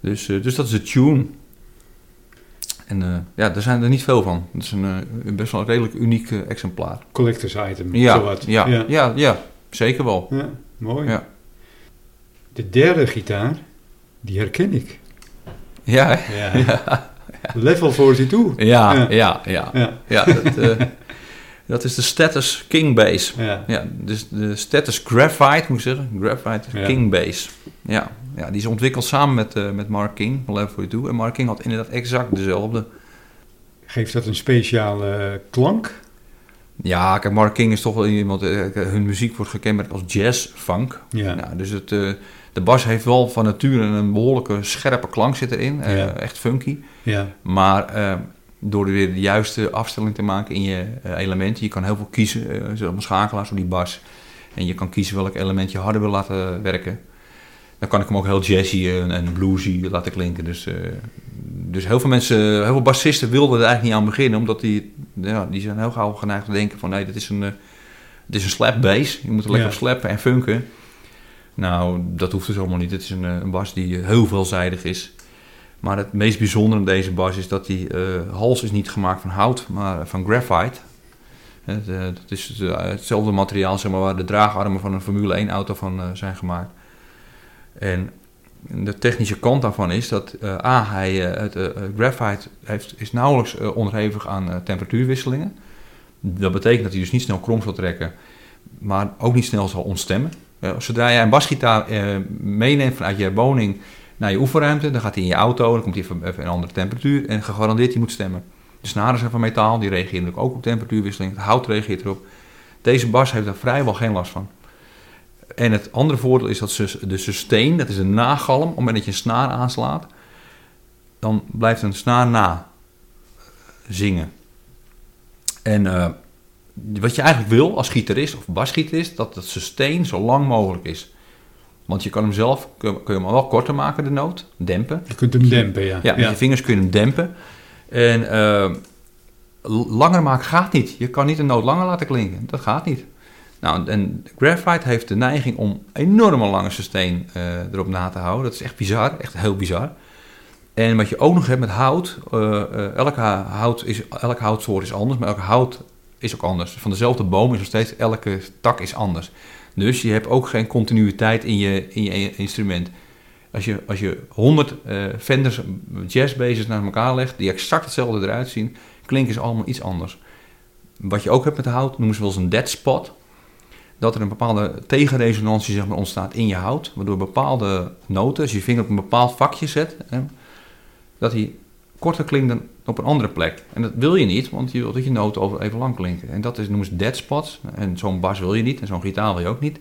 Dus, eh, dus dat is de tune. En ja, daar zijn er niet veel van. Het is een best wel een redelijk uniek exemplaar. Collectors item. Ja, zowat. ja, ja. ja. ja, zeker wel. Ja, mooi. Ja. De derde gitaar, die herken ik. Ja? Ja. Level 42. ja, Ja. ja, ja. ja. Ja. dat, eh, dat is de Status King Bass. Ja. Dus de Status Graphite, moet ik zeggen. Graphite. King Bass. Ja. ja, die is ontwikkeld samen met, eh, met Mark King Level 42. En Mark King had inderdaad exact dezelfde. Geeft dat een speciale klank? Ja, kijk, Mark King is toch wel iemand... eh, hun muziek wordt gekenmerkt als jazz-funk. Ja. Nou, dus het, eh, de bas heeft wel van nature een behoorlijke scherpe klank zit erin. eh, Ja. Echt funky. Ja. Maar eh, Door weer de juiste afstelling te maken in je eh, elementen. Je kan heel veel kiezen, uh, schakelaars op die bas. En je kan kiezen welk element je harder wil laten werken. Dan kan ik hem ook heel jazzy en, en bluesy laten klinken. Dus, uh, dus heel veel mensen, heel veel bassisten wilden er eigenlijk niet aan beginnen. Omdat die, ja, die zijn heel gauw geneigd te denken van nee, dit is een, het is een slap bass. Je moet er lekker Ja. op slappen en funken. Nou, dat hoeft dus allemaal niet. Het is een, eh, een bas die heel veelzijdig is. Maar het meest bijzondere aan deze bas is dat die eh, hals is niet gemaakt van hout, maar van graphite. Het, eh, dat is het, eh, hetzelfde materiaal zeg maar, waar de draagarmen van een Formule 1 auto van eh, zijn gemaakt. En de technische kant daarvan is dat A, hij, eh, het eh, graphite heeft, is nauwelijks eh, onderhevig aan temperatuurwisselingen. Dat betekent dat hij dus niet snel krom zal trekken, maar ook niet snel zal ontstemmen. Zodra jij een basgitaar meeneemt vanuit je woning naar je oefenruimte, dan gaat hij in je auto, dan komt hij even, even een andere temperatuur en gegarandeerd hij moet stemmen. De snaren zijn van metaal, die reageren natuurlijk ook op temperatuurwisseling. Het hout reageert erop. Deze bas heeft daar vrijwel geen last van. En het andere voordeel is dat de sustain, dat is een nagalm, op het moment dat je een snaar aanslaat, dan blijft een snaar na zingen. En eh, wat je eigenlijk wil als gitarist of basgitarist, dat het sustain zo lang mogelijk is. Want je kan hem zelf, kun, je hem wel korter maken, de noot, dempen. Je kunt hem dempen, ja. Ja, met je vingers kun je hem dempen. En eh, langer maken gaat niet. Je kan niet een noot langer laten klinken. Dat gaat niet. Nou, en graphite heeft de neiging om enorme lange sustain eh, erop na te houden. Dat is echt bizar, echt heel bizar. En wat je ook nog hebt met hout, eh, eh, elke, hout is, elke houtsoort is anders, maar elke hout is ook anders. Van dezelfde boom is nog steeds, elke tak is anders. Dus je hebt ook geen continuïteit in je, in je instrument. Als je, als je 100 eh Fenders jazzbases naar elkaar legt, die exact hetzelfde eruit zien, klinken ze allemaal iets anders. Wat je ook hebt met hout, noemen ze wel eens een dead spot. Dat er een bepaalde tegenresonantie zeg maar, ontstaat in je hout, waardoor bepaalde noten, als je je vinger op een bepaald vakje zet, hè, dat die korter klinkt dan op een andere plek. En dat wil je niet, want je wilt dat je noten over even lang klinken. En dat is, noemen ze dead spots. En zo'n bas wil je niet, en zo'n gitaar wil je ook niet.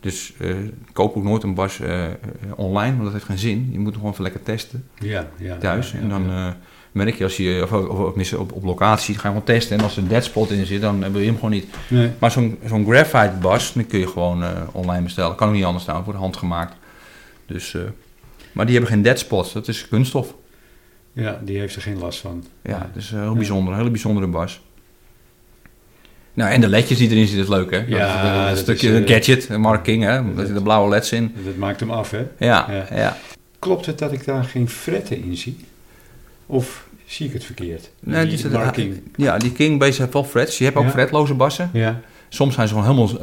Dus eh, koop ook nooit een bas eh, eh, online, want dat heeft geen zin. Je moet hem gewoon even lekker testen Ja, ja. thuis. ja, en dan. Eh, merk je als je, of, of, op, op locatie, ga je gewoon testen. En als er een dead spot in zit, dan eh, wil je hem gewoon niet. Nee. Maar zo'n zo'n graphite bas, die kun je gewoon eh, online bestellen. Kan ook niet anders staan, voor de hand gemaakt. Dus, eh, maar die hebben geen dead spots, dat is kunststof. ja, die heeft er geen last van. Ja, dus uh, heel Ja. bijzonder, een hele bijzondere bas. Nou, en de ledjes die erin zitten is leuk, hè? Ja, dat, is, eh, dat een is, stukje eh, gadget, Mark King, hè? Daar zitten blauwe leds in. Dat maakt hem af, hè? Ja, Ja. ja. Klopt het dat ik daar geen fretten in zie? Of zie ik het verkeerd? Nee, Die. Ja, die King Bass heeft wel frets. Je hebt ook Ja. fretloze bassen. Ja. Soms zijn ze gewoon helemaal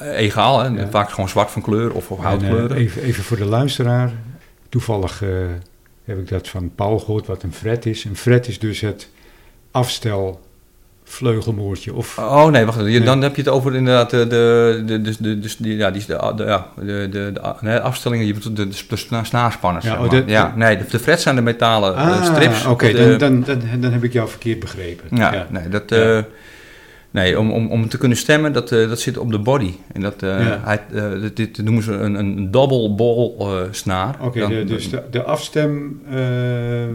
eh, eh, egaal. Hè? Ja. Vaak gewoon zwart van kleur of, of En, eh, houtkleuren. even, even voor de luisteraar. Toevallig heb ik dat van Paul gehoord wat een fret is. Een fret is dus het afstelvleugelmoertje. Of, Oh nee, wacht even. Dan heb je het over inderdaad de, de, de, de, de, de, de- ja, die, is de, de, ja, de, de, de, nee, afstellingen, je de, de, de sna- snaarspanners. Ja, zeg oh, ja, nee, de, frets zijn de metalen eh, ah, strips. Oké, De- dan, dan, dan, dan heb ik jou verkeerd begrepen. Ja, nee, dat, eh, nee om, om, om te kunnen stemmen, dat, eh, dat zit op de body. En dat, eh, Ja. hij, eh, dit, noemen ze een, een double ball snaar. Oké, de- dus de, de afstem...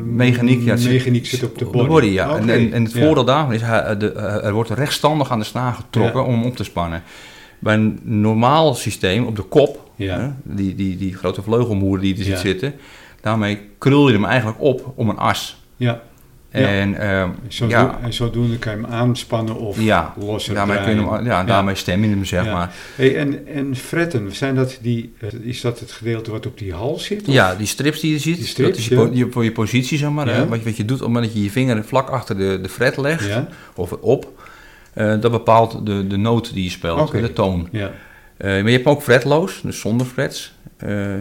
Mechaniek, ja, zit- mechaniek zit op de body. ja. Oké, En, en, en het ja. voordeel daarvan is, hij, de, er wordt rechtstandig aan de snaar getrokken Ja. om hem op te spannen. Bij een normaal systeem op de kop, Ja. die, die, die grote vleugelmoer die er ziet Ja. zitten, daarmee krul je hem eigenlijk op om een as. Ja, Ja. En ehm, zo ja, en zodoende kan je hem aanspannen of ja, losser daarmee, kun je hem, ja, daarmee stem je hem, zeg Ja. maar. Hey, en, en fretten, zijn dat die, is dat het gedeelte wat op die hals zit? of? Ja, die strips die je ziet, Die strips, dat is je, ja. po- je- voor je positie, zeg maar. Ja. hè. Wat, je, wat je doet op het moment dat je je vinger vlak achter de, de fret legt, Ja, of op, eh, dat bepaalt de, de noot die je speelt, de toon. ja. Eh, maar je hebt ook fretloos, dus zonder frets. Eh,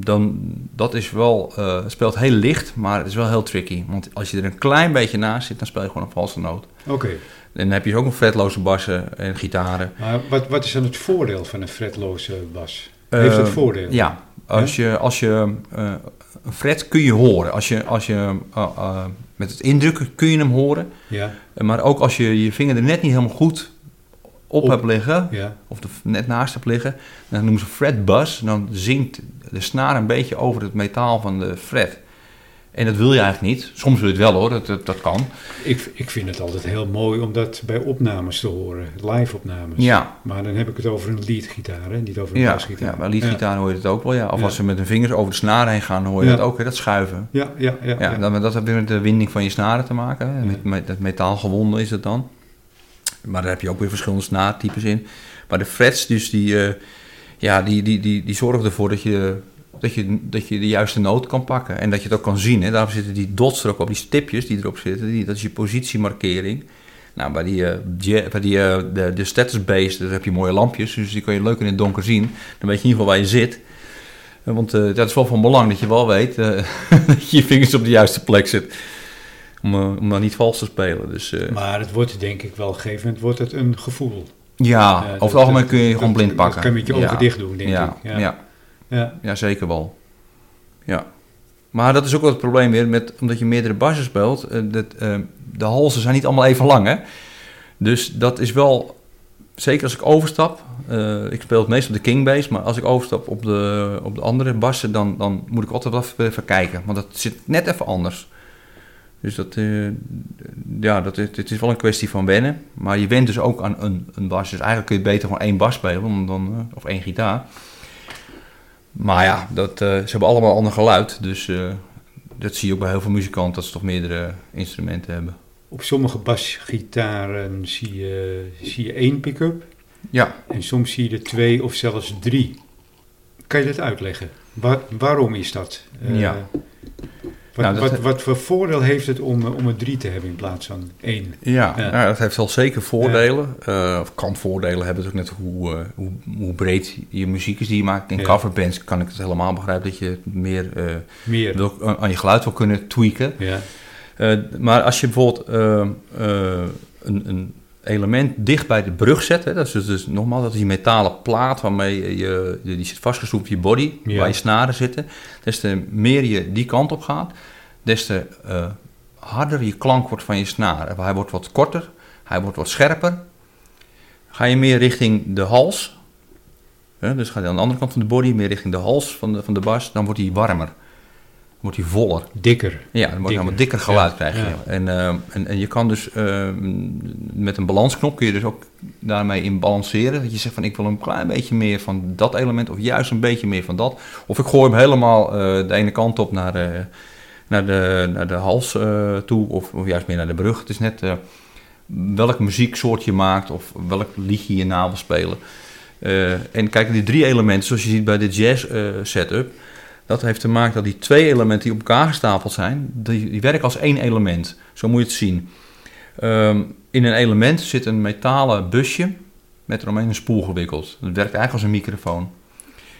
dan, dat is wel, eh, het speelt heel licht, maar het is wel heel tricky. Want als je er een klein beetje naast zit, dan speel je gewoon een valse noot. Oké. En dan heb je ook nog fretloze bassen en gitaren. Maar wat, wat is dan het voordeel van een fretloze bas? Heeft het voordeel? Ja, als je, als je een fret kun je horen. Als je, als je met het indrukken kun je hem horen. Ja, Maar ook als je je vinger er net niet helemaal goed op, Op. hebt liggen, ja. of er net naast hebt liggen, dan noemen ze fret buzz. Dan zinkt de snaar een beetje over het metaal van de fret. En dat wil je eigenlijk niet. Soms wil je het wel hoor, dat, dat, dat kan. Ik, ik vind het altijd heel mooi om dat bij opnames te horen, live opnames. Ja. Maar dan heb ik het over een leadgitaar, hè? niet over een Ja, basgitaar. ja, bij liedgitaar hoor je het ook wel. Ja. Of Ja. als ze met hun vingers over de snaren heen gaan, hoor je dat ook, hè, dat schuiven. Ja, ja, ja. Ja. Dan, dat heeft weer met de winding van je snaren te maken. Hè. Met, met dat metaalgewonden is het dan. Maar daar heb je ook weer verschillende snaartypes in. Maar de frets, dus die, eh, ja, die, die, die, die zorgen ervoor dat je, dat, je, dat je de juiste noot kan pakken. En dat je het ook kan zien. Hè. Daarom zitten die dots er ook op, die stipjes die erop zitten. Die, dat is je positiemarkering. Nou, bij die, eh, bij die uh, de, de status base, heb je mooie lampjes. Dus die kan je leuk in het donker zien. Dan weet je in ieder geval waar je zit. Eh, Want eh, dat is wel van belang dat je wel weet eh, dat je je vingers op de juiste plek zit. Om, eh, om dan niet vals te spelen. Dus, eh, Maar het wordt denk ik wel, op een gegeven moment wordt het een gevoel. ja, Eh, over dat- het algemeen dat- kun je dat- gewoon blind dat pakken. kan je met je ogen Ja. dicht doen, denk ja, ik. Ja. Ja. Ja, Ja. zeker wel. Ja. Maar dat is ook wel het probleem weer, met, omdat je meerdere bassen speelt. dat, de halzen zijn niet allemaal even lang, hè. Dus dat is wel... Zeker als ik overstap, ik speel het meest op de king bass, maar als ik overstap op de, op de andere bassen, dan, dan moet ik altijd wel even kijken. Want dat zit net even anders. Dus dat, eh, ja, dat, het is wel een kwestie van wennen. Maar je went dus ook aan een, een bas. Dus eigenlijk kun je beter gewoon één bas spelen, dan, eh, of één gitaar. Maar ja, dat, eh, ze hebben allemaal ander geluid. Dus dat zie je ook bij heel veel muzikanten, dat ze toch meerdere instrumenten hebben. Op sommige basgitaren zie je, zie je één pick-up Ja, en soms zie je er twee of zelfs drie. Kan je dat uitleggen? Waar- waarom is dat? Ja. Wat, Nou, wat, wat voor voordeel heeft het om, eh, om er drie te hebben in plaats van één? ja, Ja. ja. dat heeft wel zeker voordelen. Eh, of kan voordelen hebben, het ook net hoe, eh, hoe, hoe breed je muziek is die je maakt. In Ja. coverbands kan ik het helemaal begrijpen dat je meer Meer. wil, aan je geluid wil kunnen tweaken. Ja. Maar als je bijvoorbeeld een, een element dicht bij de brug zet, hè, dat is dus, dus nogmaals, dat is die metalen plaat waarmee je, die zit vastgeschroefd op je body, Ja. waar je snaren zitten. Des te meer je die kant op gaat, des te eh, harder je klank wordt van je snaren. Hij wordt wat korter, hij wordt wat scherper. Ga je meer richting de hals, hè, dus ga je aan de andere kant van de body, meer richting de hals van de, van de bas, dan wordt hij warmer. Wordt hij voller. Dikker. Ja, dan wordt Dikker. een dikker geluid Ja, krijg je. ja. En, eh, en, en je kan dus eh, met een balansknop kun je dus ook daarmee in balanceren. Dat je zegt van ik wil een klein beetje meer van dat element of juist een beetje meer van dat. Of ik gooi hem helemaal eh, de ene kant op naar, naar, de, naar de hals toe of, of juist meer naar de brug. Het is net welk muzieksoort je maakt of welk liedje je na wil spelen. En kijk, die drie elementen zoals je ziet bij de jazz setup... Dat heeft te maken dat die twee elementen die op elkaar gestapeld zijn, die, die werken als één element. Zo moet je het zien. Ehm, in een element zit een metalen busje met eromheen een spoel gewikkeld. Dat werkt eigenlijk als een microfoon.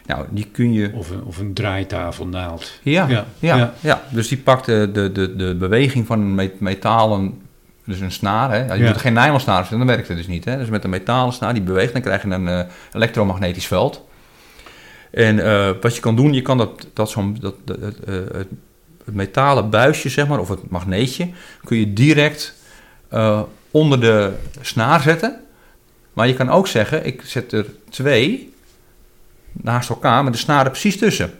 Nou, die kun je... Of een, of een draaitafelnaald. Ja, ja, Ja, ja, ja. dus die pakt de, de, de, de beweging van een met- metalen, dus een snaar. Hè? Je Ja. moet er geen nylon snaar zetten, dan werkt het dus niet. Hè? Dus met een metalen snaar die beweegt, dan krijg je een eh, elektromagnetisch veld. En eh, wat je kan doen, je kan dat, dat, zo'n, dat, eh, het, metalen buisje, zeg maar, of het magneetje, kun je direct eh, onder de snaar zetten. Maar je kan ook zeggen, ik zet er twee naast elkaar met de snaren precies tussen.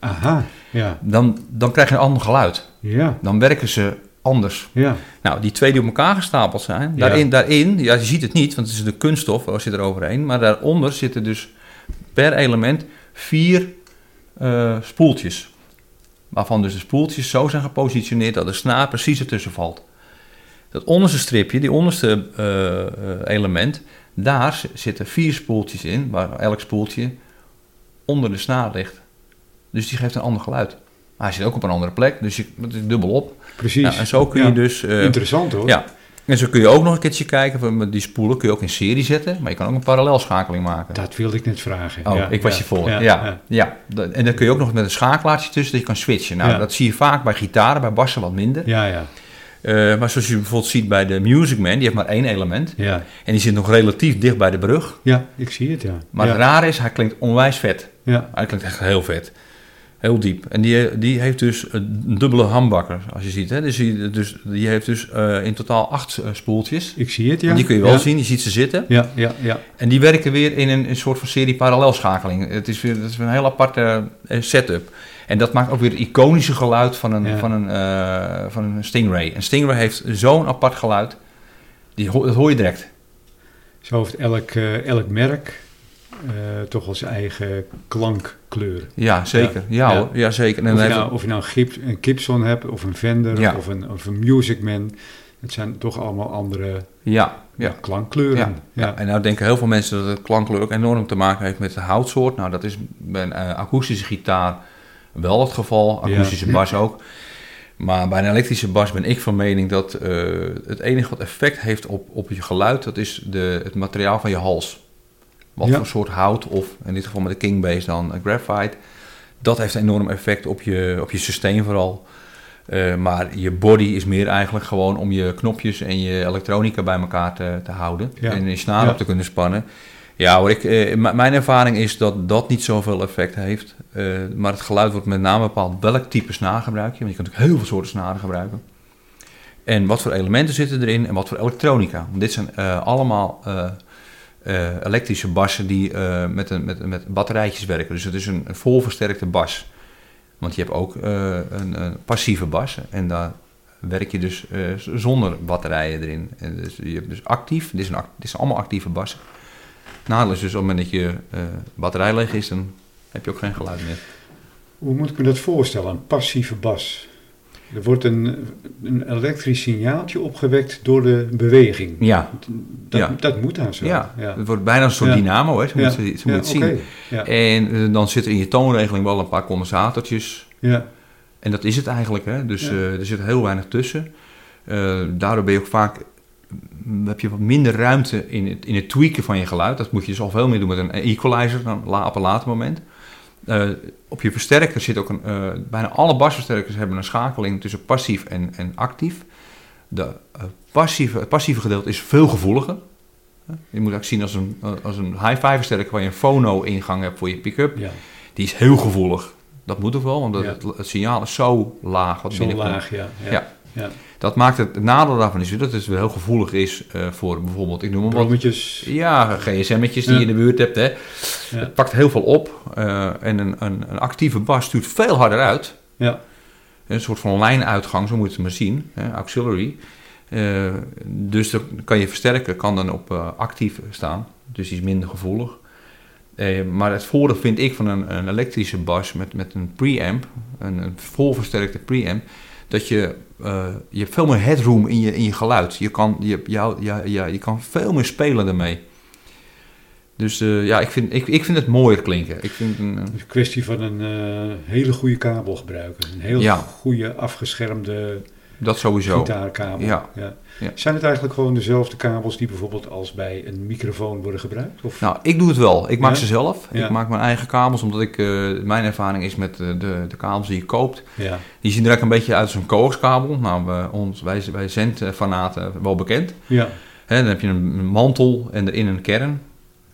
Aha, ja. Dan, dan krijg je een ander geluid. Ja, Dan werken ze anders. ja. Nou, die twee die op elkaar gestapeld zijn, Ja. daarin, daarin ja, je ziet het niet, want het is de kunststof, er zit er overheen. Maar daaronder zitten dus per element vier eh, spoeltjes. Waarvan dus de spoeltjes zo zijn gepositioneerd dat de snaar precies ertussen valt. Dat onderste stripje, die onderste eh, eh, element, daar zitten vier spoeltjes in, waar elk spoeltje onder de snaar ligt. Dus die geeft een ander geluid. Maar hij zit ook op een andere plek, dus je, het is dubbel op. Precies. En zo kun Ja. je dus... Interessant hoor. ja, en zo kun je ook nog een keertje kijken, die spoelen kun je ook in serie zetten, maar je kan ook een parallelschakeling maken. Dat wilde ik net vragen. Oh, Ja, ik was je voor. Ja, Ja, En dan kun je ook nog met een schakelaartje tussen dat je kan switchen. Nou, dat zie je vaak bij gitaren, bij bassen wat minder. Ja, ja. Eh, maar zoals je bijvoorbeeld ziet bij de Music Man, die heeft maar één element. Ja, En die zit nog relatief dicht bij de brug. ja ik zie het, ja. Maar ja. het rare is, hij klinkt onwijs vet. Ja, Hij klinkt echt heel vet. Heel diep. En die, die heeft dus een dubbele hambakker, als je ziet. Hè? Dus, die, dus die heeft dus eh, in totaal acht eh, spoeltjes. ik zie het, ja. Die kun je wel ja. zien, je ziet ze zitten. Ja, ja, ja. En die werken weer in een, een soort van serie parallelschakeling. Het is weer, het is een heel aparte eh, setup. En dat maakt ook weer het iconische geluid van een, Ja. van een, van een Stingray. Een Stingray heeft zo'n apart geluid. Die, dat hoor je direct. Zo heeft elk, elk merk eh, toch zijn eigen klankkleur. Ja, zeker. Ja, Ja. hoor. Ja, zeker. En Of je, nou, of je nou een, Gib- een Gibson hebt, of een Fender, Ja. of, een, of een Music Man. Het zijn toch allemaal andere ja, ja. klankkleuren. Ja, ja. en nou denken heel veel mensen dat het klankkleur ook enorm te maken heeft met de houtsoort. Nou, dat is bij een eh, akoestische gitaar wel het geval, akoestische bas ook. Maar bij een elektrische bas ben ik van mening dat eh, het enige wat effect heeft op, op je geluid, dat is de, het materiaal van je hals. Wat Ja. voor soort hout, of in dit geval met de Kingbase dan eh, graphite. Dat heeft een enorm effect op je, op je systeem vooral. Eh, maar je body is meer eigenlijk gewoon om je knopjes en je elektronica bij elkaar te, te houden. Ja. En je snaar Ja. op te kunnen spannen. Ja hoor, ik, eh, mijn ervaring is dat dat niet zoveel effect heeft. Maar het geluid wordt met name bepaald welk type snaar gebruik je. Want je kunt natuurlijk heel veel soorten snaren gebruiken. En wat voor elementen zitten erin en wat voor elektronica. Want dit zijn allemaal eh, elektrische bassen die eh, met, een, met, met batterijtjes werken. Dus het is een, volversterkte bas. Want je hebt ook eh, een, passieve bas. En daar werk je dus zonder batterijen erin. En dus je hebt dus actief. Dit, is een, dit zijn allemaal actieve bassen. Nadeel is dus op het moment dat je batterij leeg is, dan heb je ook geen geluid meer. Hoe moet ik me dat voorstellen, een passieve bas? Er wordt een, een elektrisch signaaltje opgewekt door de beweging. Ja, Dat, Ja. dat moet dan zo. ja. ja. het wordt bijna een soort Ja. dynamo, hè? zo Ja. moet je, zo moet je het zien. En eh, dan zit er in je toonregeling wel een paar condensatortjes. Ja. En dat is het eigenlijk, hè? dus eh, er zit heel weinig tussen. Eh, daardoor ben je ook vaak, mm, heb je wat minder ruimte in het, in het tweaken van je geluid. Dat moet je dus al veel meer doen met een equalizer dan op een later moment. Eh, op je versterker zit ook een, eh, bijna alle basversterkers hebben een schakeling tussen passief en, en actief. De, eh, passieve, het passieve gedeelte is veel gevoeliger. Je moet eigenlijk zien als een, als een hi-fi versterker waar je een phono-ingang hebt voor je pick-up. ja. Die is heel gevoelig. Dat moet ook wel, want het signaal is zo laag. Wat Zo binnenkomt. laag, ja. Ja. Dat maakt het, het nadeel daarvan is dat het heel gevoelig is eh, voor bijvoorbeeld, ik noem maar wat. Ja, gsm'tjes die Ja. je in de buurt hebt. Hè. Ja. Het pakt heel veel op. eh, en een, een, een actieve bas stuurt veel harder uit. Ja. Een soort van lijnuitgang, zo moet je het maar zien. Hè, auxiliary. Eh, dus dan kan je versterken, kan dan op actief staan. Dus die is minder gevoelig. Eh, maar het voordeel vind ik van een, een elektrische bas met, met een preamp, een, een volversterkte preamp, dat je, eh, je hebt veel meer headroom in je, in je geluid. Je kan, je, jou, ja, ja, je kan veel meer spelen daarmee. Dus eh, ja, ik vind, ik, ik vind het mooier klinken. Ik vind een, Het is een kwestie van een eh, hele goede kabel gebruiken. Een heel Ja. goede afgeschermde dat sowieso. gitaarkabel. Ja. Ja. Zijn het eigenlijk gewoon dezelfde kabels die bijvoorbeeld als bij een microfoon worden gebruikt? Of? Nou, ik doe het wel. Ik maak Ja? ze zelf. Ja. Ik maak mijn eigen kabels, omdat ik, eh, mijn ervaring is met de, de, de kabels die je koopt. Die zien er eigenlijk een beetje uit als een coaxkabel. Nou, we, ons, wij, wij zendfanaten wel bekend. Ja. Dan heb je een mantel en erin een kern.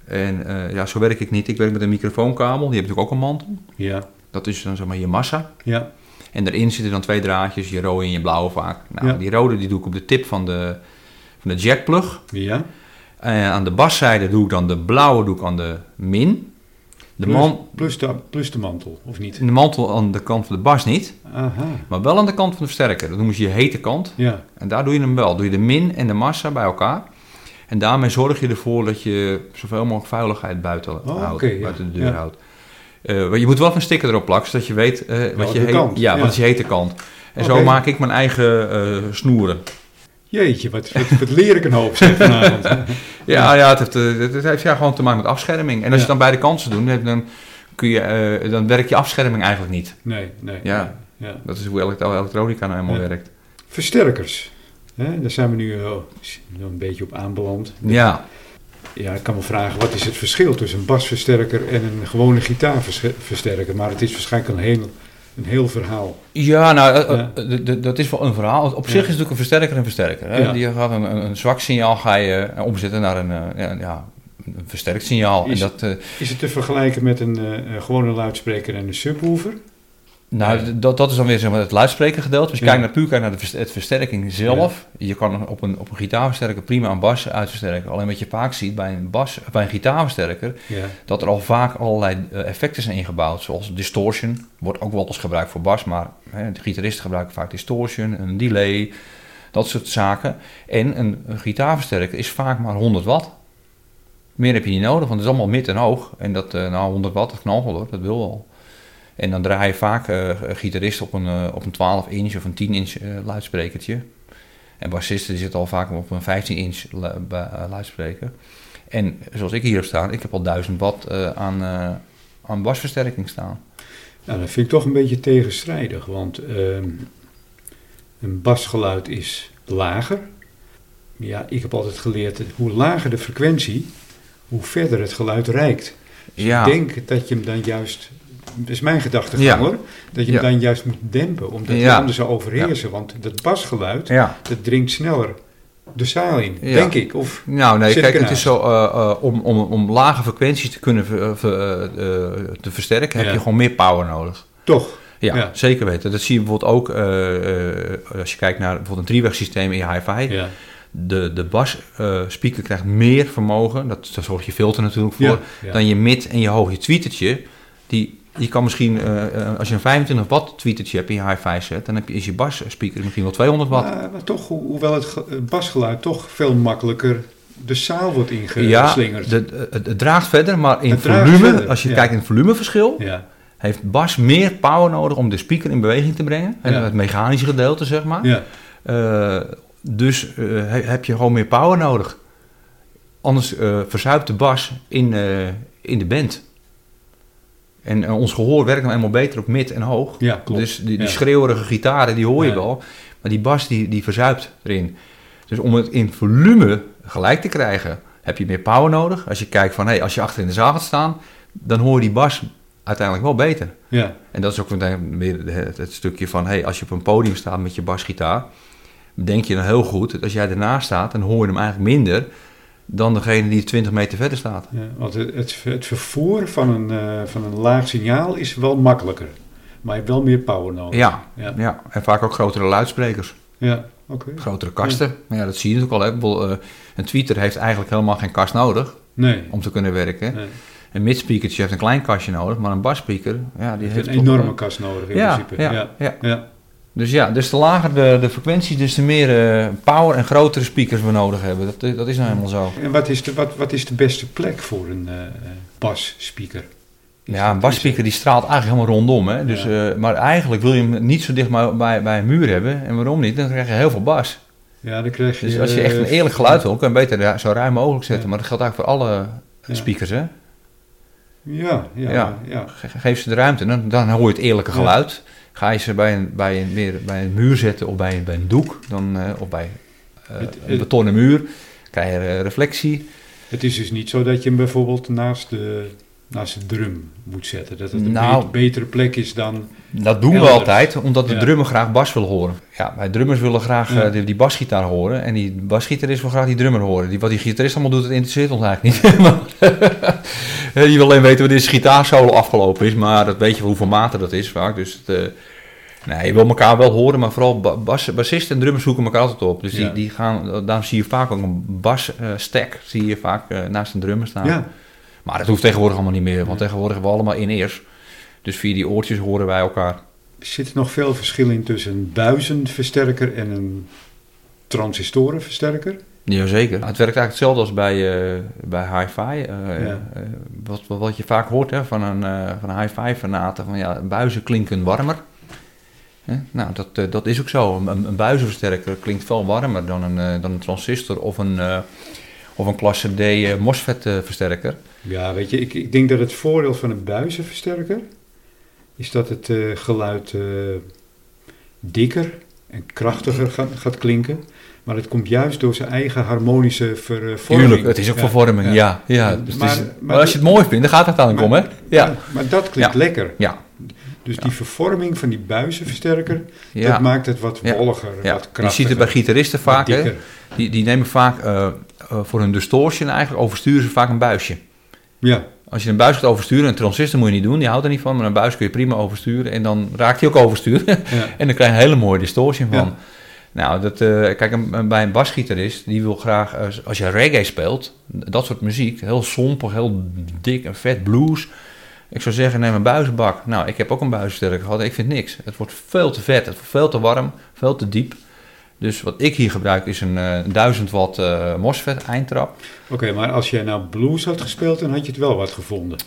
En eh, ja, zo werk ik niet. Ik werk met een microfoonkabel. Die heeft natuurlijk ook een mantel. Ja. Dat is dan zeg maar je massa. Ja. En daarin zitten dan twee draadjes, je rode en je blauwe vaak. Nou, Ja. die rode die doe ik op de tip van de, van de jackplug. Ja. En aan de baszijde doe ik dan de blauwe doe ik aan de min. De, Plus, man, plus, de, plus de mantel, of niet? de mantel aan de kant van de bas niet, Aha. maar wel aan de kant van de versterker. Dat noemen ze je hete kant. Ja. En daar doe je hem wel. Doe je de min en de massa bij elkaar. En daarmee zorg je ervoor dat je zoveel mogelijk vuiligheid buiten Oh, houdt, ja. buiten de deur Ja. houdt. Eh, je moet wel een sticker erop plakken, zodat je weet eh, wat Welke je heet- kant, Ja, ja. wat is je hete kant. En zo maak ik mijn eigen eh, snoeren. Jeetje, wat, wat, wat leer ik een hoop zeg, vanavond. Ja, ja het, heeft, het, heeft ja, gewoon te maken met afscherming. En als Ja. je dan beide kanten doet, dan, kun je, dan werkt je afscherming eigenlijk niet. Nee, nee. Ja. nee. Dat is hoe elektro- elektronica nou helemaal werkt. Versterkers. Hè, daar zijn we nu eh, een beetje op aanbeland. Ja, Ja, ik kan wel vragen, wat is het verschil tussen een basversterker en een gewone gitaarversterker? Maar het is waarschijnlijk een heel, een heel verhaal. Ja, nou, eh, Ja. eh, dat is wel een verhaal. Op Ja. zich is natuurlijk een versterker een versterker. Hè? Ja. Die gaat een, een, een zwak signaal ga je eh, omzetten naar een, ja, een versterkt signaal. Is- en dat, Is het te vergelijken met een gewone luidspreker en een subwoofer? Nou, dat, dat is dan weer zeg maar, het luidsprekergedeelte. Als je Ja. kijkt naar puur kijkt naar de het versterking zelf. Je kan op een, op een gitaarversterker prima een bas uitversterken. Alleen wat je vaak ziet bij een, bas, bij een gitaarversterker... Ja. dat er al vaak allerlei eh, effecten zijn ingebouwd. Zoals distortion. Wordt ook wel eens gebruikt voor bas. Maar hè, de gitaristen gebruiken vaak distortion, een delay. Dat soort zaken. En een, een gitaarversterker is vaak maar 100 watt. Meer heb je niet nodig, want het is allemaal mid en hoog. En dat, eh, nou 100 watt, dat knalt wel hoor. Dat wil wel. En dan draai je vaak eh gitarist op een, eh, op een 12 inch of een 10 inch eh, luidsprekertje. En bassisten die zitten al vaak op een 15 inch luidspreker. En zoals ik hier heb staan, ik heb al 1000 watt aan, aan basversterking staan. Nou, dat vind ik toch een beetje tegenstrijdig, want ehm, een basgeluid is lager. Ja, ik heb altijd geleerd, hoe lager de frequentie, hoe verder het geluid reikt. Dus Ja. ik denk dat je hem dan juist, is mijn gedachtegang Ja. hoor, dat je hem dan juist moet dempen, omdat je anders zou overheersen. Want dat basgeluid, Ja. dat dringt sneller de zaal in, Ja. denk ik. Of, Nou, nee, kijk, het is zo, eh, eh, om, om, om lage frequenties te kunnen ver- ver- eh, te versterken, heb je gewoon meer power nodig. toch? Ja, Ja. zeker weten. Dat zie je bijvoorbeeld ook als je kijkt naar bijvoorbeeld een driewegsysteem in je hi-fi. Ja. De, de bas speaker krijgt meer vermogen, dat, daar zorgt je filter natuurlijk voor, dan je mid en je hoog. Je tweetertje, die, die kan misschien, eh, eh, als je een 25 watt tweetertje hebt in je hi-fi set, dan heb je, is je bas speaker misschien wel 200 watt. Maar, maar toch, ho- hoewel het ge- het basgeluid toch veel makkelijker de zaal wordt ja, ingeslingerd. de- het, het draagt verder, maar in Het volume, als je ja. kijkt in het volumeverschil, Ja, heeft bas meer power nodig om de speaker in beweging te brengen. En Ja. het mechanische gedeelte, zeg maar. ja, Eh, dus eh, he- heb je gewoon meer power nodig. Anders eh verzuipt de bas in, eh, in de band. En eh, ons gehoor werkt nou eenmaal beter op mid en hoog. ja klopt. Dus die, die Ja. schreeuwerige gitaren, die hoor je Ja. wel. Maar die bas, die, die verzuipt erin. Dus om het in volume gelijk te krijgen, heb je meer power nodig. Als je kijkt van, hey, als je achter in de zaal gaat staan, dan hoor je die bas uiteindelijk wel beter. ja, En dat is ook meteen weer het, het stukje van, hey, als je op een podium staat met je basgitaar, denk je dan heel goed, dat als jij ernaast staat, dan hoor je hem eigenlijk minder dan degene die 20 meter verder staat. ja, want het, het, het vervoer van een, eh, van een laag signaal is wel makkelijker. Maar je hebt wel meer power nodig. Ja, ja, ja. en vaak ook grotere luidsprekers, ja, oké. grotere kasten. Maar ja, dat zie je natuurlijk al. Eh, een tweeter heeft eigenlijk helemaal geen kast nodig Nee, om te kunnen werken. nee. Een midspeakertje heeft een klein kastje nodig, maar een basspeaker, ja, die heeft een enorme kast nodig in principe. ja, Ja, ja. Dus ja, dus te lager de, de frequentie, dus te meer eh, power en grotere speakers we nodig hebben. Dat, dat is nou helemaal zo. En wat is, de, wat, wat is de beste plek voor een eh basspeaker? Is Ja, een basspeaker die straalt eigenlijk helemaal rondom. Hè? Dus, Ja. eh, maar eigenlijk wil je hem niet zo dicht bij, bij, bij een muur hebben. En waarom niet? Dan krijg je heel veel bas. Ja, dan krijg je... Dus als je echt een eerlijk geluid wil, kan je beter zo ruim mogelijk zetten. Ja. Maar dat geldt eigenlijk voor alle speakers. Hè? Ja, ja, Ja. ja. Ge- Geef ze de ruimte, dan, dan hoor je het eerlijke Ja. Ga je ze bij een, bij een, weer bij een muur zetten of bij een, bij een doek, dan, eh, of bij eh, Het- een betonnen muur, krijg je eh, reflectie. Het is dus niet zo dat je hem bijvoorbeeld naast de, naast de drum moet zetten. Dat het een Nou. beter- betere plek is dan... Dat doen we altijd, omdat de Ja. drummer graag bas wil horen. Ja, wij drummers willen graag Ja. eh, die, die basgitaar horen. En die basgitarist wil graag die drummer horen. Die, wat die gitarist allemaal doet, dat interesseert ons eigenlijk niet. Eh, die wil alleen weten wanneer zijn gitaarsolo afgelopen is. Maar dat weet je hoeveel maten dat is vaak. Dus het, eh, nee, je wil elkaar wel horen, maar vooral ba- bas, bassisten en drummers zoeken elkaar altijd op. Dus Ja. die, die gaan, daarom zie je vaak ook een basstack zie je vaak naast een drummer staan. Maar dat hoeft tegenwoordig allemaal niet meer, want Nee. tegenwoordig hebben we allemaal in-ears. Dus via die oortjes horen wij elkaar. er zit nog veel verschil in tussen een buizenversterker en een transistorenversterker. Jazeker. Het werkt eigenlijk hetzelfde als bij, eh, bij hi-fi. eh, Ja. eh, wat, wat, je vaak hoort hè, van een, van een hi-fi fanaten, van ja, buizen klinken warmer. Nou, dat, dat is ook zo. Een, een buizenversterker klinkt veel warmer dan een, dan een transistor of een, of een klasse D MOSFET versterker. Ja, weet je, ik, ik denk dat het voordeel van een buizenversterker is dat het eh, geluid eh, dikker en krachtiger gaat, gaat klinken. Maar het komt juist door zijn eigen harmonische vervorming. Tuurlijk, het is ook Ja, vervorming, ja. ja, Ja, Dus maar- is- maar maar, als je het mooi vindt, dan gaat het uiteindelijk om, hè? Ja, Maar, maar dat klinkt lekker. ja, Dus die vervorming van die buizenversterker, dat maakt het wat wolliger, ja. wat Je krachtiger. ziet het bij gitaristen vaak, hè? Die, die nemen vaak eh, eh, voor hun distortion eigenlijk, oversturen ze vaak een buisje. Ja, Als je een buis gaat oversturen, een transistor moet je niet doen, die houdt er niet van, maar een buis kun je prima oversturen en dan raakt hij ook overstuur. Ja. en dan krijg je een hele mooie distortie van. Ja. Nou, dat, eh, kijk, een- een- bij een basgitarist, die wil graag, als je reggae speelt, dat soort muziek, heel sompig, heel dik en vet blues. Ik zou zeggen, neem een buizenbak. Nou, ik heb ook een buizensterker gehad. Ik vind niks. Het wordt veel te vet, het wordt veel te warm, veel te diep. Dus wat ik hier gebruik is een eh 1000 watt eh MOSFET eindtrap. Oké, maar als jij nou blues had gespeeld, dan had je het wel wat gevonden.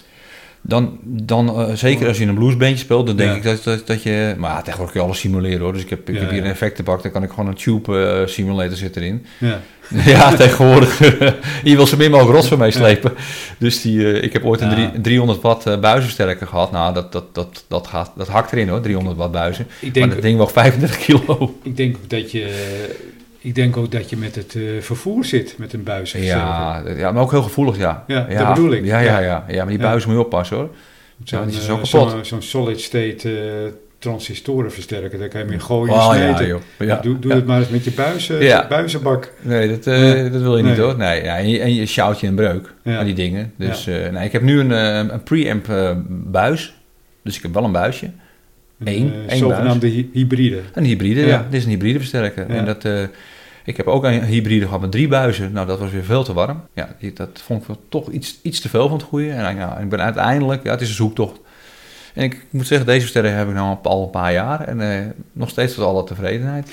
Dan, dan eh, zeker als je in een bluesbandje speelt, dan denk Ja. ik dat, dat, dat je... Maar ja, tegenwoordig kun je alles simuleren hoor. Dus ik heb, ik Ja, heb hier een effectenbak, dan kan ik gewoon een tube eh, simulator zitten erin. Ja. Ja, tegenwoordig. je wil zo min mogelijk rotzooi meeslepen. Dus die, eh, ik heb ooit een Ja. drie- 300 watt buizensterker gehad. Nou, dat, dat, dat, dat, gaat, dat hakt erin hoor, 300 watt buizen. Ik Maar denk, dat ding woog 35 kilo. ik denk ook dat je... Ik denk ook dat je met het eh, vervoer zit, met een buis. Ja, ja, maar ook heel gevoelig, ja. Ja, dat bedoel ik. Ja, ja, Ja. ja. ja maar die Ja. buizen moet je oppassen hoor. Zo'n Ja, eh, zo'n- zo'n solid state eh transistorenversterker, daar kan je mee gooien Oh ja. Ja, doe doe ja. het maar eens met je buizen, Ja. buizenbak. Nee, dat, eh, dat wil je niet hoor. Nee, ja, en, je, en je sjouwt je een breuk Ja. aan die dingen. Dus eh, nee, ik heb nu een, eh, een preamp eh, buis. Dus ik heb wel een buisje. Een Eén, eh, één zogenaamde hy- hybride. Een hybride, ja. Ja. Dit is een hybride versterker. En dat, eh, ik heb ook een hybride gehad met drie buizen. Nou, dat was weer veel te warm. Ja, dat vond ik wel toch iets, iets te veel van het goede. En ja, ik ben uiteindelijk, ja, het is een zoektocht. En ik moet zeggen, deze versterker heb ik nou al een paar jaar. En eh, nog steeds tot alle tevredenheid.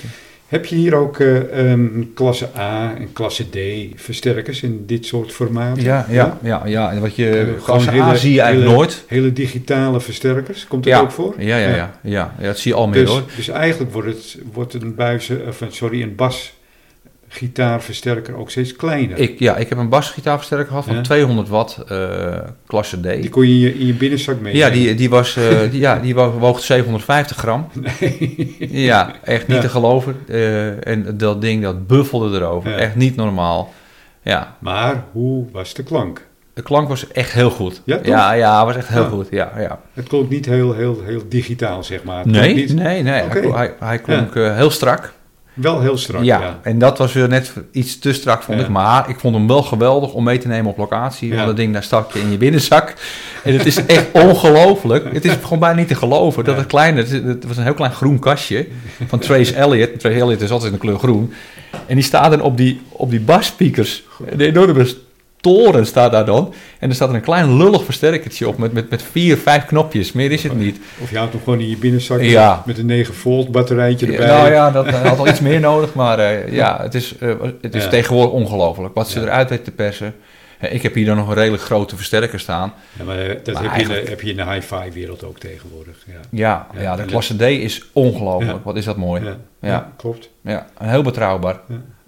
Heb je hier ook eh, ehm, klasse A en klasse D versterkers in dit soort formaten? Ja, ja, ja. ja. En wat je, Gewoon klasse hele- A zie je eigenlijk hele- nooit. Hele digitale versterkers, komt dat Ja. ook voor? Ja, ja, ja. ja, ja. dat zie je al meer Dus, hoor. dus eigenlijk wordt, het, wordt een buizen, of sorry, een basgitaarversterker ook steeds kleiner. Ik, ja, ik heb een basgitaarversterker gehad van Ja. 200 watt, eh, klasse D. Die kon je in je, in je binnenzak mee. Ja, die, die, was, eh, die, ja, die wo- woog 750 gram. Ja, echt niet Ja. te geloven. Eh, en dat ding, dat buffelde erover. Ja. Echt niet normaal. Ja, Maar hoe was de klank? de klank was echt heel goed. Ja, toch? ja, ja, was echt heel Ja. goed. Ja, ja. Het klonk niet heel, heel, heel digitaal, zeg maar. Het Nee, niet- nee, nee. Hij, klonk- hij, hij klonk heel strak. Wel heel strak, ja. ja. en dat was weer net iets te strak, vond Ja. ik. Maar ik vond hem wel geweldig om mee te nemen op locatie. Ja. Want dat ding, daar stak je in je binnenzak. En het is echt ongelooflijk. Het is gewoon bijna niet te geloven. Dat het kleine, het, is- het was een heel klein groen kastje van Trace Elliot. Trace Elliot is altijd in de kleur groen. En die staat dan op die, op die basspeakers. De enorme toren staat daar dan. En er staat er een klein lullig versterkertje op met, met, met vier, vijf knopjes. Meer is het niet. Of je houdt hem gewoon in je binnenzak Ja. met een 9 volt batterijtje erbij. Nou ja, dat had al iets meer nodig. Maar eh, ja, het is, eh, het is Ja. tegenwoordig ongelooflijk. Wat ze Ja. eruit weten te persen. Eh, Ik heb hier dan nog een redelijk grote versterker staan. Ja, maar dat Maar heb, je in de, eigenlijk- heb je in de hi-fi wereld ook tegenwoordig. Ja, Ja, Ja, ja, de klasse D is ongelooflijk. Ja. Wat is dat mooi. ja, Ja. ja, klopt. Ja, heel betrouwbaar.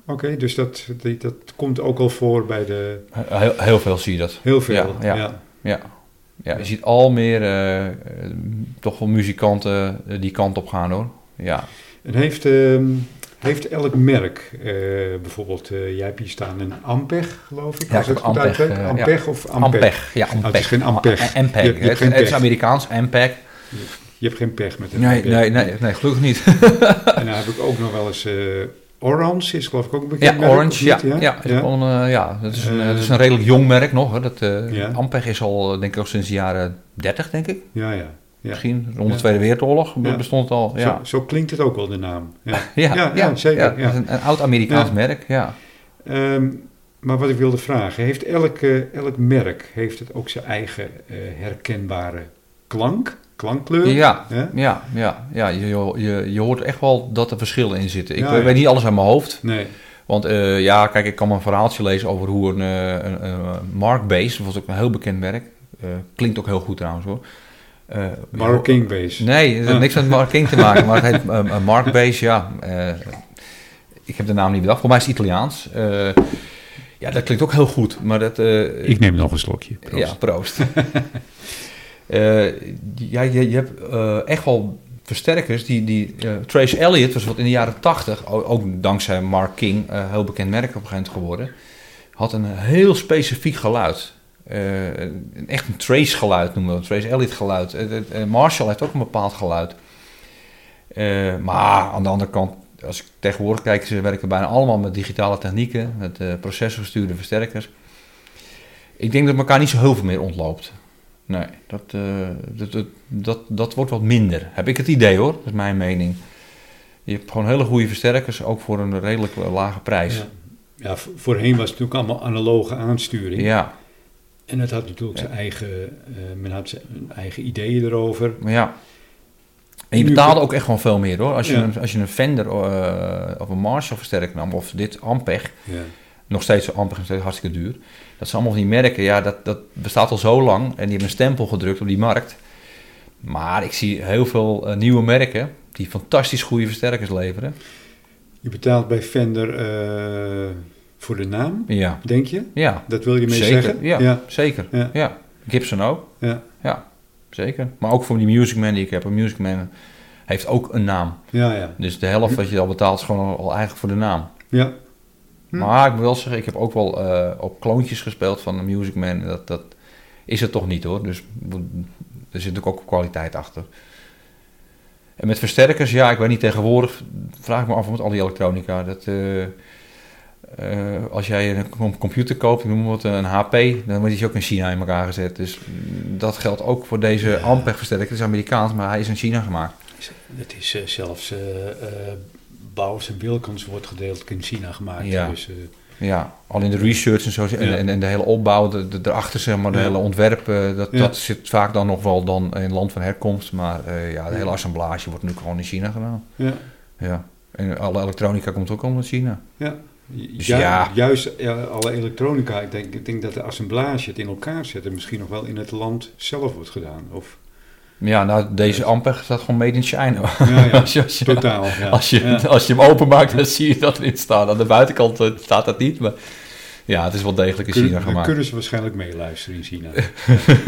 Oké, dus dat, die, dat komt ook al voor bij de... Heel, heel veel zie je dat. Heel veel. Ja, Ja, ja. Je ziet al meer eh, toch wel muzikanten eh, die kant op gaan hoor. Ja, En heeft, ehm, heeft elk merk, eh, bijvoorbeeld, jij hebt hier staan een Ampeg, geloof ik. Ja, als ik het goed Ampeg, Ampeg of Ampeg? Ampeg. Ja, Oh, het Ampeg. is geen Ampeg. Ampeg. Je Het, het is. Amerikaans, Ampeg. Je hebt geen pech met een Nee, Ampeg. nee, nee, nee, gelukkig niet. En dan heb ik ook nog wel eens... eh, Orange is geloof ik ook een bekend Ja, merk, Orange, ja. Ja, ja, is Ja? gewoon, eh, ja dat, is een, Eh, dat is een redelijk jong merk nog. Hè. Dat, eh Ja. Ampeg is al, eh, denk ik, al sinds de jaren 30, denk ik. Ja, ja. Misschien rond de. Tweede Wereldoorlog bestond het al. Ja, Zo, zo klinkt het ook wel, de naam. Ja. ja, zeker, Ja, ja. dat is een, een oud Amerikaans merk, ja. Ehm, maar wat ik wilde vragen, heeft elk, eh, elk merk heeft het ook zijn eigen eh, herkenbare klank, klankkleur? Ja, Hè? ja, ja, ja. Je, je, je hoort echt wel dat er verschillen in zitten. Ik Ja, weet ja. niet alles uit mijn hoofd. Nee, Want eh, ja, kijk, ik kan een verhaaltje lezen over hoe een, eh, een, een Mark Base, dat was ook een heel bekend merk, eh, klinkt ook heel goed trouwens hoor. Eh, Mark King Base. Nee, het heeft Ah. niks met Mark King te maken, maar het heet eh, eh, Mark Base, ja. eh, ik heb de naam niet bedacht, voor mij is het Italiaans. Eh, ja, dat klinkt ook heel goed, maar dat... eh, neem nog een slokje. ja, proost. Eh, ja, je, je hebt eh, echt wel versterkers die... die eh, Trace Elliot was wat in de jaren tachtig, ook dankzij Mark King, heel bekend merk op geworden, had een heel specifiek geluid. Echt een Trace geluid noemen we dat, Trace Elliot geluid. Marshall heeft ook een bepaald geluid. Maar aan de andere kant, als ik tegenwoordig kijk, ze werken bijna allemaal met digitale technieken, met processorgestuurde versterkers. Ik denk dat elkaar niet zo heel veel meer ontloopt. Nee, dat, eh, dat, dat, dat, dat wordt wat minder. Heb ik het idee hoor, dat is mijn mening. Je hebt gewoon hele goede versterkers, ook voor een redelijk lage prijs. Ja. Ja, vo- voorheen was het natuurlijk allemaal analoge aansturing. Ja, En het had natuurlijk zijn eigen, eh, men had zijn eigen ideeën erover. ja. En je betaalde ook echt gewoon veel meer hoor. Als je, Ja. een, als je een Fender eh, of een Marshall versterker nam, of dit Ampeg, Ja. nog steeds Ampeg nog steeds hartstikke duur. Dat zijn allemaal van die merken, ja, dat, dat bestaat al zo lang en die hebben een stempel gedrukt op die markt. Maar ik zie heel veel eh, nieuwe merken die fantastisch goede versterkers leveren. Je betaalt bij Fender eh, voor de naam, Ja, denk je? ja. Dat wil je mee zeker. zeggen? Ja, ja. zeker. Ja. Ja. Gibson ook. Ja. Ja, zeker. Maar ook voor die Music Man die ik heb. Een Music Man heeft ook een naam. Ja, ja. Dus de helft wat je al betaalt is gewoon al eigenlijk voor de naam. ja. Hm. Maar ik moet wel zeggen, ik heb ook wel eh, op kloontjes gespeeld van de Music Man. Dat, dat is het toch niet hoor. Dus er zit natuurlijk ook kwaliteit achter. En met versterkers, ja, ik weet niet tegenwoordig, vraag ik me af met al die elektronica. Dat, eh, eh, als jij een com- computer koopt, noem wat een HP, dan wordt die ook in China in elkaar gezet. Dus dat geldt ook voor deze. Ampeg versterker. Het is Amerikaans, maar hij is in China gemaakt. Het is zelfs Bouwers en Wilkens wordt gedeeltelijk in China gemaakt. Ja. Dus, eh, Ja, al in de research en zo. En, Ja. en, en de hele opbouw, de, de, erachter zeg maar, de Ja. hele ontwerp, eh, dat, Ja. dat zit vaak dan nog wel dan in land van herkomst. Maar eh, ja, de hele assemblage wordt nu gewoon in China gedaan. ja. Ja. En alle elektronica komt ook allemaal uit China. Ja. Dus Ju- ja. Juist ja, alle elektronica, ik denk, ik denk dat de assemblage, het in elkaar zetten, misschien nog wel in het land zelf wordt gedaan. Of, Ja, nou, deze Ampeg staat gewoon made in China. ja, ja, als, je, als, je, totaal. Ja. als, je, als je hem openmaakt, dan zie je dat erin staan. Aan de buitenkant eh, staat dat niet, maar ja, het is wel degelijk in Kun- China dan gemaakt. kunnen ze waarschijnlijk meeluisteren in China.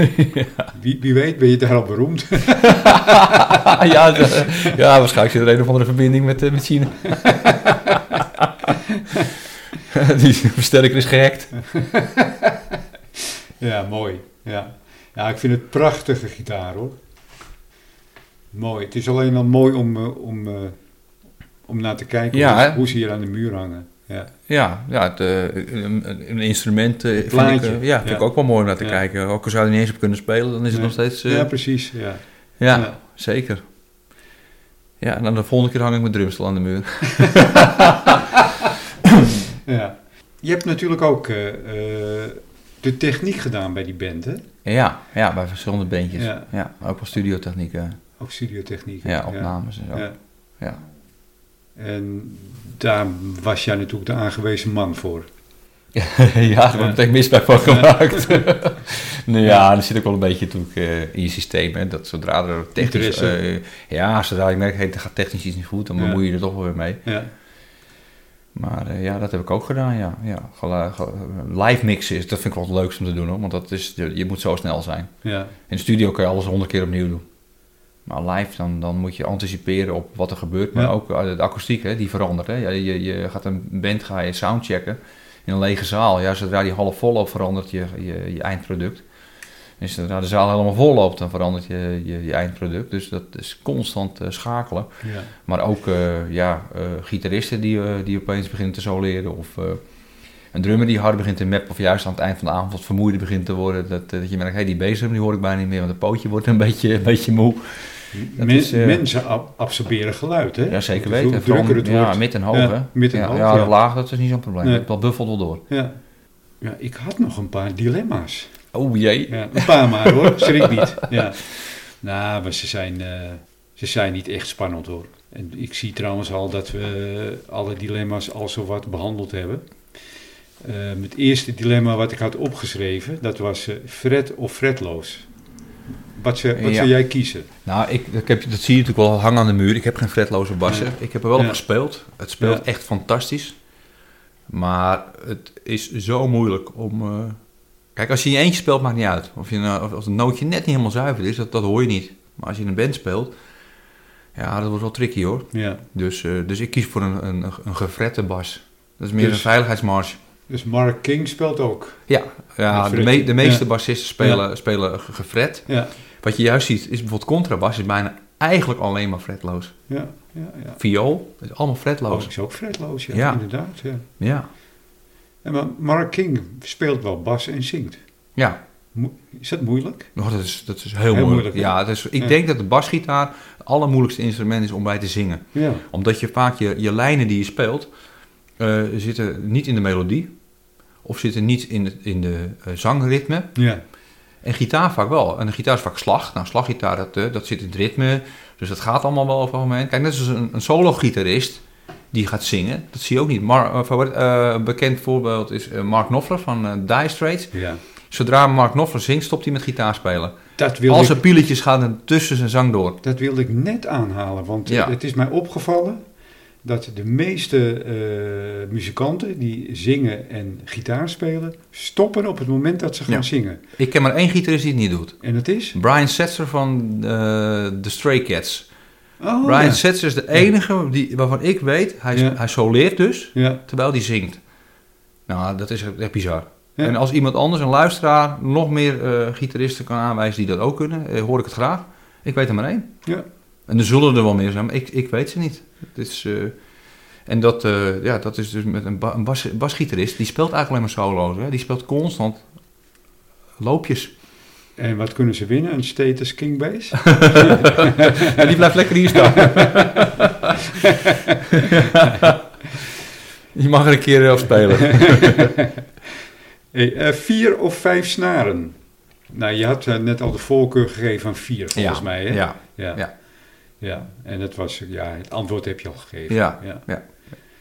wie, wie weet ben je daar al beroemd. ja, de- ja, waarschijnlijk zit er een of andere verbinding met, eh, met China. Die versterker is gehackt. ja, mooi. Ja. ja, ik vind het prachtige gitaar hoor. Mooi. Het is alleen al mooi om, eh, om, eh, om naar te kijken Ja, hoe, ze hier aan de muur hangen. Ja, Ja, ja het, eh, een, instrument vind ik, ja, vind ik ook wel mooi om naar te kijken. Ook al zou je er niet eens op kunnen spelen, dan is het Nee. nog steeds... ja precies. Ja. ja, zeker. Ja, en dan de volgende keer hang ik mijn drumstel aan de muur. Ja. Je hebt natuurlijk ook de techniek gedaan bij die band, hè? Ja, ja bij verschillende bandjes. Ja. Ja, ook wel studiotechnieken. Ook studiotechniek. Ja, opnames en zo. Ja. Ja. En daar was jij natuurlijk de aangewezen man voor. ja, daar wordt meteen misbruik van gemaakt. nou ja, er zit ook wel een beetje natuurlijk, eh, in je systeem. Hè, dat zodra er technisch... Eh, ja, zodra je merkt, hey, er gaat technisch iets niet goed, dan bemoei je er toch wel weer mee. Ja. Maar eh, ja, dat heb ik ook gedaan, ja. ja live mixen, is, dat vind ik wel het leukste om te doen, hoor. Want dat is, je, moet zo snel zijn. Ja. In de studio kun je alles honderd keer opnieuw doen. Maar live, dan, dan moet je anticiperen op wat er gebeurt. Maar Ja. ook eh, de akoestiek, hè, die verandert. Hè. Je, je gaat een band ga je soundchecken in een lege zaal. Ja, zodra die half vol loopt, verandert je, je, je eindproduct. En zodra de zaal helemaal vol loopt, dan verandert je, je, je eindproduct. Dus dat is constant eh, schakelen. Ja. Maar ook eh, ja, eh, gitaristen die, eh, die opeens beginnen te soleren. Of eh, een drummer die hard begint te mappen. Of juist aan het eind van de avond wat vermoeider begint te worden. Dat, eh, dat je merkt, hey, die bezem die hoor ik bijna niet meer. Want het pootje wordt een beetje, een beetje moe. Dat Men- is, eh, mensen ab- absorberen geluid, hè? Ja, zeker Dus weten. Hoe drukker het ja, wordt. mid en hoog, Ja, hè? mid en ja, hoog, Ja, ja. laag, dat is niet zo'n probleem. Nee. Dat buffelt wel door. Ja. ja, ik had nog een paar dilemma's. Oh jee. Ja, een paar maar hoor, schrik niet. Ja. Nou, maar ze zijn, eh, ze zijn niet echt spannend hoor. En ik zie trouwens al dat we alle dilemma's al zo wat behandeld hebben. Eh, het eerste dilemma wat ik had opgeschreven, dat was eh fret of fretloos. Wat, ze, wat Ja. zou jij kiezen? Nou, ik, ik heb, dat zie je natuurlijk wel hangen aan de muur. Ik heb geen fretloze bassen. Ja. Ik heb er wel Ja. op gespeeld. Het speelt Ja. echt fantastisch. Maar het is zo moeilijk om... eh, Kijk, als je in je eentje speelt, maakt niet uit. Of, je, nou- of als een nootje net niet helemaal zuiver is, dat, dat hoor je niet. Maar als je in een band speelt, ja, dat wordt wel tricky hoor. Ja. Dus, eh, dus ik kies voor een, een, een gefrette bas. Dat is meer Dus- een veiligheidsmarge. Dus Mark King speelt ook. Ja, ja de, me- de meeste Ja. bassisten spelen, spelen ge- gefret. Ja, Wat je juist ziet, is bijvoorbeeld contrabas is bijna eigenlijk alleen maar fretloos. ja, ja. ja. Viool is allemaal Oh, fretloos. is ook fretloos, ja, Ja. inderdaad. Ja. Ja. En maar Mark King speelt wel bas en zingt. Ja, Mo- Is dat moeilijk? Oh, dat, is, dat is heel, Heel moeilijk. ja, is, ik Ja. denk dat de basgitaar het allermoeilijkste instrument is om bij te zingen. Ja. Omdat je vaak je, je lijnen die je speelt, eh, zitten niet in de melodie. Of zitten niet in, het- in de eh, zangritme. Ja. En gitaar vaak wel. En de gitaar is vaak slag. Nou, slaggitaar, dat, eh, dat zit in het ritme. Dus dat gaat allemaal wel over het algemeen. Kijk, net zoals een, een solo-gitarist die gaat zingen. Dat zie je ook niet. Maar, eh, favoriet- eh, een bekend voorbeeld is eh, Mark Knopfler van eh Dire Straits. ja. Zodra Mark Knopfler zingt, stopt hij met gitaar spelen. Dat wilde, Al ik, zijn pieletjes gaan er tussen zijn zang door. dat wilde ik net aanhalen, want Ja. het is mij opgevallen dat de meeste eh, muzikanten die zingen en gitaar spelen, stoppen op het moment dat ze gaan Ja. zingen. Ik ken maar één gitarist die het niet doet. En dat is? Brian Setzer van eh, de Stray Cats. Oh, Brian ja. Setzer is de enige die, waarvan ik weet, hij, Ja. hij soleert dus, terwijl hij zingt. Nou, dat is echt bizar. En als iemand anders, een luisteraar, nog meer eh, gitaristen kan aanwijzen die dat ook kunnen, eh, hoor ik het graag. Ik weet er maar één. Ja. En er zullen er wel meer zijn, maar ik, ik weet ze niet. Het is, eh, en dat, eh, ja, dat is dus met een, ba een bas, basgitarist, die speelt eigenlijk alleen maar solo's. Hè? Die speelt constant loopjes. En wat kunnen ze winnen? Een status king bass? Ja, die blijft lekker hier staan. Je mag er een keer op spelen. Hey, eh, vier of vijf snaren? Nou, je had eh, net al de voorkeur gegeven aan vier, volgens ja. mij. Hè? Ja, Ja. Ja. Ja, en het was, ja, het antwoord heb je al gegeven. Ja, ja.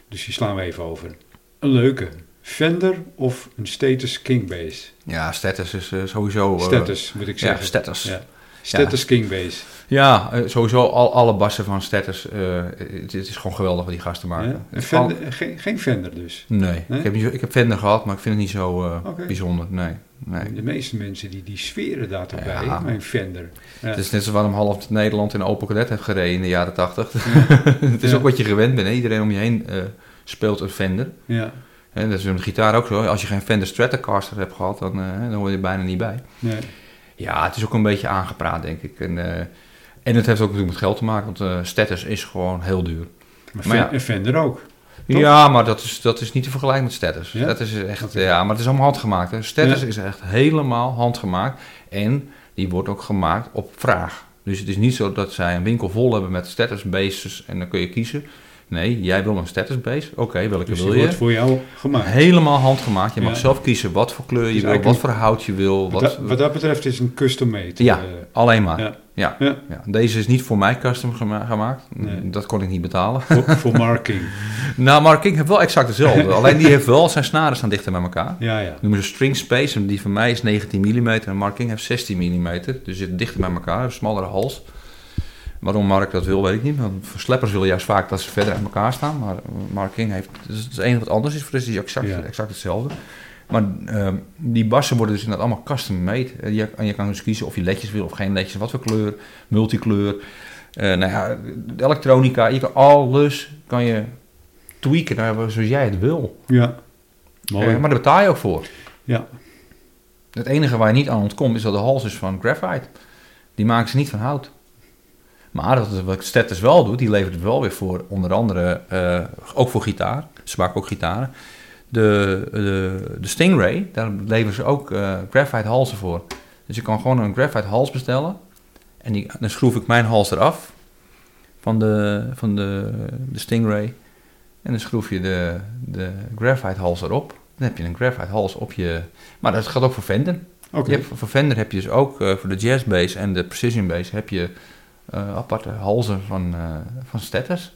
Dus die slaan we even over. Een leuke. Fender of een Status King bass? ja status is eh, sowieso... eh, Status, moet ik ja, zeggen. status. Ja. Status King bass. Ja, eh, sowieso al, alle bassen van status. eh, het, het is gewoon geweldig wat die gasten maken. Ja? Een Fender, geen, geen Fender dus. Nee, Nee? Ik, heb ik heb Fender gehad, maar ik vind het niet zo eh, bijzonder. Nee, nee. De meeste mensen die, die sferen daar toch bij, Ja. mijn Fender. Ja. Het is net zoals waarom half Nederland in een Opel Kadett heeft gereden in de jaren tachtig. het is ook wat je gewend bent. Hè? Iedereen om je heen speelt een Fender. ja. Hè, dat is de gitaar ook zo. Als je geen Fender Stratocaster hebt gehad, dan, dan hoor je er bijna niet bij. Nee. Ja, het is ook een beetje aangepraat, denk ik. En, eh, en het heeft ook natuurlijk met geld te maken, want eh status is gewoon heel duur. Maar, Maar ja. Fender ook. Toch? Ja, maar dat is, dat is niet te vergelijken met status. Ja? Dat is echt, ja, maar het is allemaal handgemaakt. Hè. Status Ja. is echt helemaal handgemaakt. En die wordt ook gemaakt op vraag. Dus het is niet zo dat zij een winkel vol hebben met status bases en dan kun je kiezen. Nee, jij wil een status base. Oké, welke Dus wil je? wordt voor jou gemaakt. Helemaal handgemaakt. Je mag Ja. zelf kiezen wat voor kleur je Dus wil, wat voor hout je wil. Wat, Wat, dat, wat dat betreft is een custom made. Ja. eh, alleen maar. Ja. Ja. Deze is niet voor mij custom gema- gemaakt. Nee. Dat kon ik niet betalen. voor, voor marking. Nou, Mark King heeft wel exact hetzelfde. alleen die heeft wel, zijn snaren staan dichter bij elkaar. Ja, ja. noemen ze string space. En die van mij is 19 mm en Mark King heeft 16 mm. Dus zit dichter bij elkaar, een smallere hals. Waarom Mark dat wil, weet ik niet. Want voor sleppers willen juist vaak dat ze verder uit elkaar staan. Maar Mark King heeft... Dus het enige wat anders is. Voor is exact, Ja. exact hetzelfde. Maar ehm, die bassen worden dus inderdaad allemaal custom made. En je, en je kan dus kiezen of je ledjes wil of geen ledjes. Wat voor kleur, multikleur. Eh nou ja, de elektronica. Je kan alles kan je tweaken naar zoals jij het wil. Ja. Mooi. Eh, maar daar betaal je ook voor. Ja. Het enige waar je niet aan ontkomt is dat de hals is van graphite. Die maken ze niet van hout. Maar dat is wat Status wel doet, die levert het wel weer voor, onder andere eh, ook voor gitaar. Ze maken ook gitaren. De, de, de Stingray, daar leveren ze ook eh, graphite halsen voor. Dus je kan gewoon een graphite hals bestellen. En die, dan schroef ik mijn hals eraf van de, van de, de Stingray. En dan schroef je de, de graphite hals erop. Dan heb je een graphite hals op je... Maar dat gaat ook voor Fender. Je hebt, voor Fender heb je dus ook eh, voor de jazz bass en de precision bass heb je aparte halzen van, eh van status.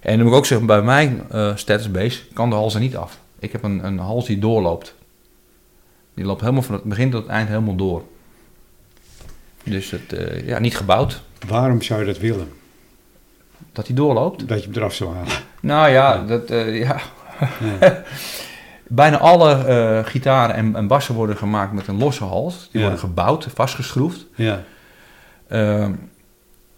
En dan moet ik ook zeggen, bij mijn eh status bass kan de halzen niet af. Ik heb een, een hals die doorloopt. Die loopt helemaal van het begin tot het eind helemaal door. Dus het, eh, ja, niet gebouwd Waarom zou je dat willen? dat hij doorloopt. Dat je hem eraf zou halen. Nou ja, dat, eh, ja. Bijna alle eh, gitaren en, en bassen worden gemaakt met een losse hals. Die Ja. worden gebouwd, vastgeschroefd. Ja. Ehm,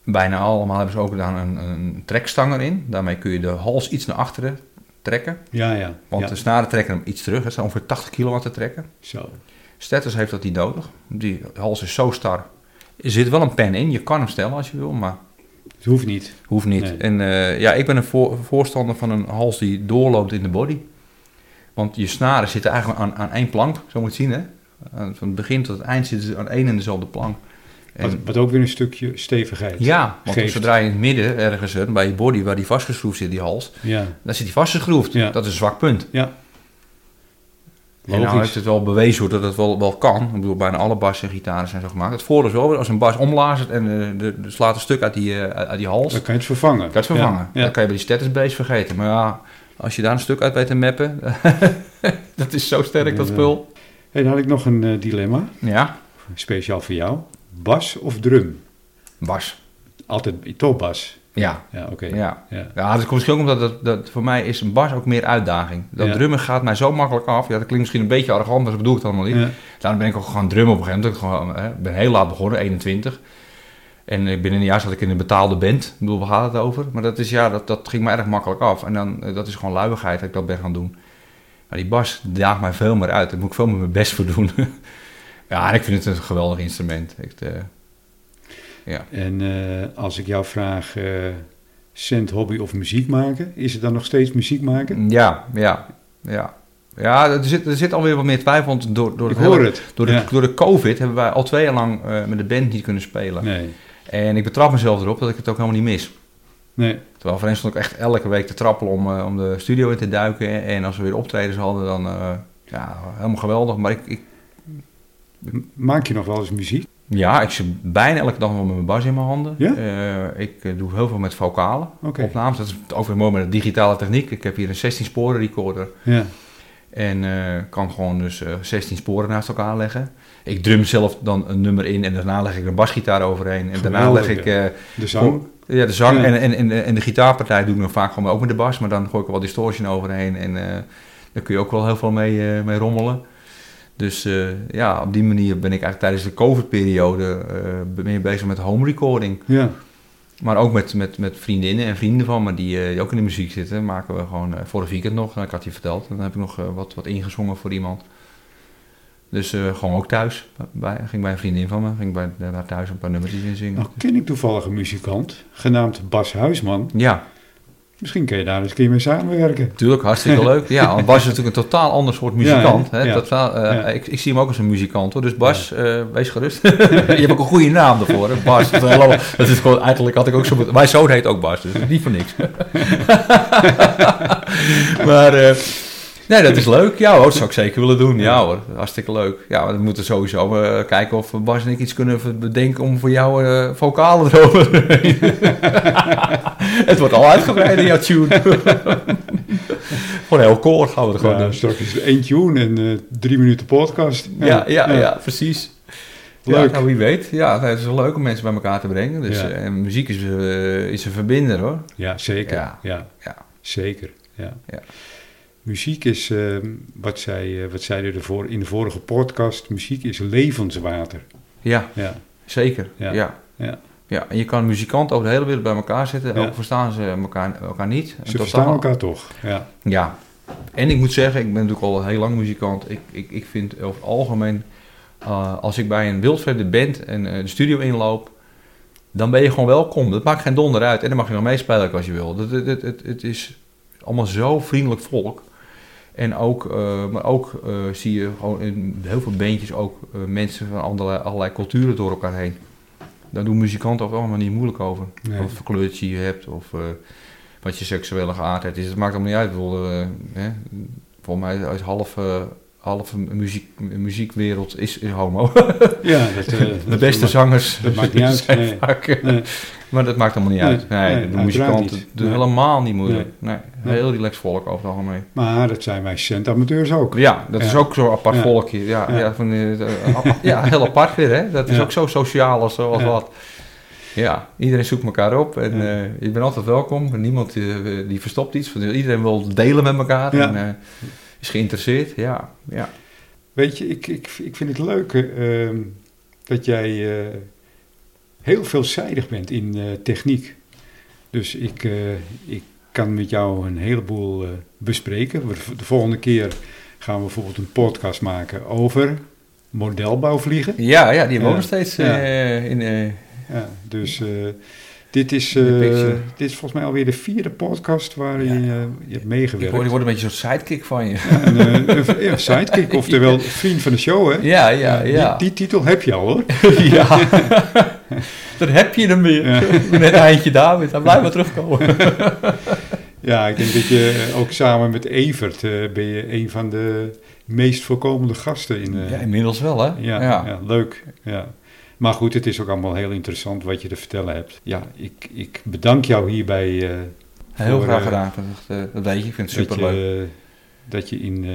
bijna allemaal hebben ze ook dan een, een trekstang erin. Daarmee kun je de hals iets naar achteren trekken. Ja, ja. Want ja. de snaren trekken hem iets terug. Het zijn ongeveer 80 kilowatt te trekken. Zo. Status heeft dat niet nodig. Die hals is zo star. Er zit wel een pen in. Je kan hem stellen als je wil, maar Het hoeft niet. hoeft niet. Nee. En eh, ja, ik ben een voor- voorstander van een hals die doorloopt in de body. Want je snaren zitten eigenlijk aan, aan één plank, zo moet je het zien hè. Van het begin tot het eind zitten ze aan één en dezelfde plank. En, Wat, wat ook weer een stukje stevigheid. ja, want geeft. zodra je in het midden ergens zit, bij je body, waar die vastgeschroefd zit, die hals, Ja, dan zit die vastgeschroefd. Ja. Dat is een zwak punt. ja. En nou Logisch. heeft het wel bewezen dat het wel, wel kan. Ik bedoel, bijna alle bassen en gitaren zijn zo gemaakt. Het voordeel is wel, als een bas omlazert en eh, de, de slaat een stuk uit die, eh, uit die hals, Dan kan je het vervangen. kan je het vervangen. Ja. Dan kan je bij die status base vergeten. Maar ja, als je daar een stuk uit weet te mappen, dat is zo sterk dat spul. Hey, dan had ik nog een eh, dilemma, Ja, speciaal voor jou. Bas of drum? bas. Altijd toch bas. Ja, Ja, oké. ja. Ja. Ja, dat komt misschien ook omdat dat, dat voor mij is een bas ook meer uitdaging. Dat Ja. drummen gaat mij zo makkelijk af. Ja, dat klinkt misschien een beetje arrogant, maar dat bedoel ik het allemaal niet. Ja. Daarom ben ik ook gewoon drummen op een gegeven moment. Ik gewoon, ben heel laat begonnen, 21. En ik binnen een jaar zat ik in een betaalde band. Ik bedoel, waar gaat het over? Maar dat, is, ja, dat, dat ging me erg makkelijk af. En dan, eh, dat is gewoon luiigheid dat ik dat ben gaan doen. Maar die bas daagt mij veel meer uit. Daar moet ik veel meer mijn best voor doen. ja, ik vind het een geweldig instrument. Echt, eh, ja. En eh, als ik jou vraag, eh cent, hobby of muziek maken, is het dan nog steeds muziek maken? ja, ja, ja. Ja, er zit, er zit alweer wat meer twijfel. Want door, door, Ik hele- door, de, Ja. door de COVID hebben wij al twee jaar lang met de band niet kunnen spelen. Nee, En ik betrap mezelf erop dat ik het ook helemaal niet mis. nee. Terwijl voor hen stond ik echt elke week te trappelen om, om de studio in te duiken. En als we weer optredens hadden, dan ja, helemaal geweldig. Maar ik, ik, Maak je nog wel eens muziek? ja, ik zit bijna elke dag wel met mijn bas in mijn handen. Ja? Eh, ik eh, doe heel veel met vocalen opnames. Dat is ook weer mooi met de digitale techniek. Ik heb hier een 16 sporen recorder. Ja. En eh, kan gewoon dus eh, 16 sporen naast elkaar leggen. Ik drum zelf dan een nummer in en daarna leg ik een basgitaar overheen. En daarna leg ik... De zang? Ja, de zang Ja. En, en, en, en de gitaarpartij doe ik nog vaak gewoon ook met de bas, maar dan gooi ik er wel distortion overheen en daar kun je ook wel heel veel mee, mee rommelen. Dus eh, ja, op die manier ben ik eigenlijk tijdens de COVID-periode eh, meer bezig met home recording. Ja. Maar ook met, met, met vriendinnen en vrienden van me die, eh, die ook in de muziek zitten, maken we gewoon vorig weekend nog, ik had je verteld, dan heb ik nog wat, wat ingezongen voor iemand. Dus gewoon ook thuis. Bij, ging bij een vriendin van me, ging bij daar thuis een paar nummertjes in zingen. Nou ken ik toevallig een muzikant, genaamd Bas Huisman. Ja, Misschien kun je daar eens een keer mee samenwerken. Tuurlijk, hartstikke leuk. Ja, want Bas is natuurlijk een totaal ander soort muzikant. Ja, hè? ja. Totaal, eh, ik, ik zie hem ook als een muzikant hoor. Dus Bas, eh, wees gerust. je hebt ook een goede naam daarvoor. Hè? Bas. Dat is, helemaal- dat is gewoon, eigenlijk had ik ook zo Mijn zoon heet ook Bas, dus niet voor niks. maar eh, nee, dat is leuk. Ja hoor, dat zou ik zeker willen doen. Ja hoor, hartstikke leuk. Ja, we moeten sowieso kijken of Bas en ik iets kunnen bedenken om voor jou eh vocalen erover. Het wordt al uitgebreid in jouw tune. Gewoon heel koor gaan we er gewoon Ja, straks is één tune en eh, drie minuten podcast. Ja, ja, ja, precies. Leuk. Ja, nou, wie weet. Ja, het is wel leuk om mensen bij elkaar te brengen. Dus, eh, en muziek is, eh, is een verbinder hoor. Ja, zeker. Ja. Ja. Zeker. Ja. Ja. Muziek is, eh, wat, zei, eh, wat zeiden ervoor in de vorige podcast, muziek is levenswater. Ja, Ja. zeker. Ja. Ja. Ja. Ja. en je kan muzikanten over de hele wereld bij elkaar zetten. Ja. Ook verstaan ze elkaar, elkaar niet. Ze verstaan elkaar toch. Ja. Ja. En ik moet zeggen, ik ben natuurlijk al heel lang muzikant. Ik, ik, ik vind over het algemeen, eh, als ik bij een wildvreemde band en eh, de studio inloop, dan ben je gewoon welkom. Dat maakt geen donder uit. En dan mag je nog meespelen als je wil. Het, het, het, het, het is allemaal zo vriendelijk volk. En ook, eh, maar ook zie je gewoon in heel veel bandjes ook mensen van allerlei culturen door elkaar heen. Daar doen muzikanten ook allemaal niet moeilijk over. Nee. Wat voor kleurtje je hebt of eh, wat je seksuele geaardheid is. Het maakt allemaal niet uit. Bedoel, eh, hè, volgens mij is half, eh, half muziek, muziekwereld is, is homo. Ja, dat, eh, De beste zangers dat maakt niet uit, nee. vaak, eh, Nee. Maar dat maakt allemaal niet uit. Nee, de muzikanten doen helemaal niet moeilijk. Nee. Heel relaxed volk over het algemeen. Maar dat zijn wij centamateurs ook. Ja, dat is ook zo'n apart volkje. Ja, Ja. van, eh, ja, heel apart weer, hè. Dat is ook zo sociaal als, als Ja. wat. Ja, iedereen zoekt elkaar op en Ja. eh, je bent altijd welkom. Niemand eh, die verstopt iets. Iedereen wil delen met elkaar Ja. en is geïnteresseerd. Ja, ja. Weet je, ik, ik, ik vind het leuk eh, ehm, dat jij heel veelzijdig bent in techniek. Dus ik, ik kan met jou een heleboel eh, bespreken. We- De volgende keer gaan we bijvoorbeeld een podcast maken over modelbouwvliegen. Ja, ja, die hebben we nog steeds eh, in... eh, Ja, dus, Dit is, dit is volgens mij alweer de vierde podcast waarin Ja. je, je hebt Ik meegewerkt. ik word een beetje zo'n sidekick van je. Ja, een, ja, sidekick, oftewel vriend van de show, hè? Ja, ja, ja. Die, die titel heb je al, hoor. ja. Dan heb je hem weer. Net eindje David, hij blijft maar terugkomen. Ja, ik denk dat je eh, ook samen met Evert eh, ben je een van de meest voorkomende gasten in... eh, Ja, inmiddels wel, hè? ja, ja. leuk. Ja. Maar goed, het is ook allemaal heel interessant wat je te vertellen hebt. Ja, ik, ik bedank jou hierbij eh, Heel Voor, graag gedaan. Dat, dat weet je, ik vind het dat, superleuk. je, dat je in,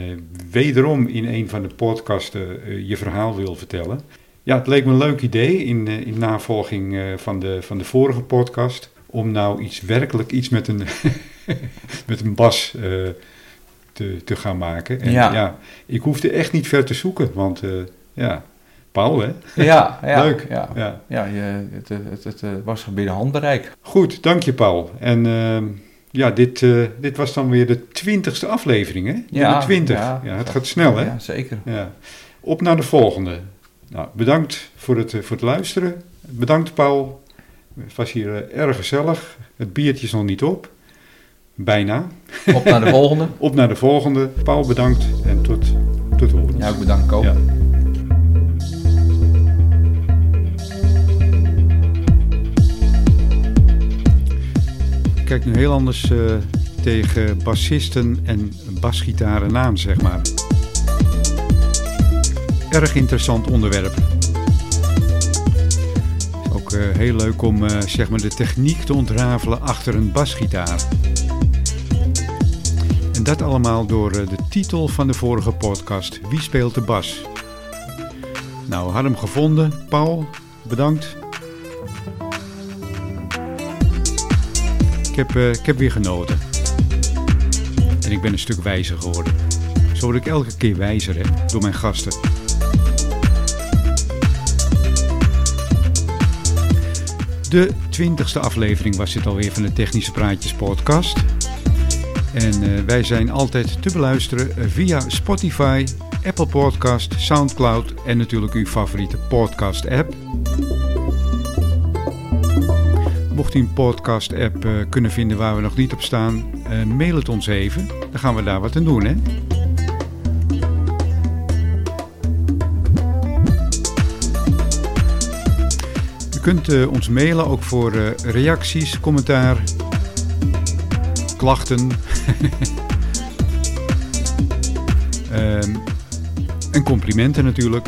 wederom in een van de podcasten je verhaal wil vertellen. Ja, het leek me een leuk idee in, in navolging van, de, van de vorige podcast. Om nou iets werkelijk iets met een, met een bas eh, te, te gaan maken. En Ja. ja. ik hoefde echt niet ver te zoeken, want eh, ja, Paul hè. Ja, ja, Leuk. Ja, Ja. ja je, het, het, het, het, eh, was binnen handbereik. Goed, dank je Paul. En ehm, ja, dit, dit was dan weer de twintigste aflevering hè? Ja, de 20. ja. Ja, het gaat snel hè. Ja, zeker. Ja. Op naar de volgende. Nou, bedankt voor het, voor het luisteren. Bedankt Paul. Het was hier erg gezellig. Het biertje is nog niet op. Bijna. Op naar de volgende. Op naar de volgende. Paul bedankt en tot, tot horens. Ja, ook bedankt, Koop. Ja. Ik kijk nu heel anders eh, tegen bassisten en basgitaren aan, zeg maar. Erg interessant onderwerp. Ook eh, heel leuk om eh, zeg maar de techniek te ontrafelen achter een basgitaar. En dat allemaal door eh, de titel van de vorige podcast: Wie speelt de bas? Nou, had hem gevonden. Paul, bedankt. Ik heb, ik heb weer genoten. En ik ben een stuk wijzer geworden. Zo word ik elke keer wijzer hè, door mijn gasten. De twintigste aflevering was dit alweer van de Technische Praatjes podcast. En eh, wij zijn altijd te beluisteren eh, via Spotify, Apple Podcast, Soundcloud en natuurlijk uw favoriete podcast app. Mocht u een podcast app eh, kunnen vinden waar we nog niet op staan, mail het ons even. Dan gaan we daar wat aan doen hè. Kunt eh, ons mailen ook voor eh, reacties, commentaar, klachten. Ehm, en complimenten natuurlijk.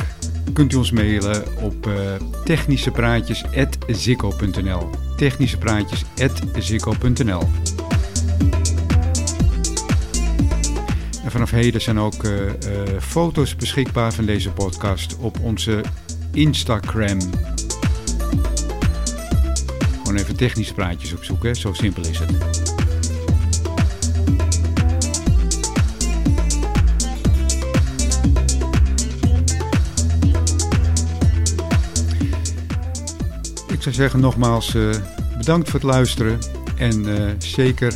Kunt u ons mailen op eh technischepraatjes.zikko.nl technischepraatjes.zikko.nl En vanaf heden zijn ook foto's beschikbaar van deze podcast op onze Instagram. Gewoon even technische praatjes opzoeken, zo simpel is het. Ik zou zeggen nogmaals eh, bedankt voor het luisteren en eh, zeker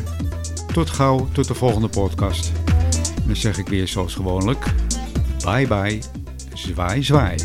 tot gauw, tot de volgende podcast. En dan zeg ik weer zoals gewoonlijk, bye bye, zwaai zwaai.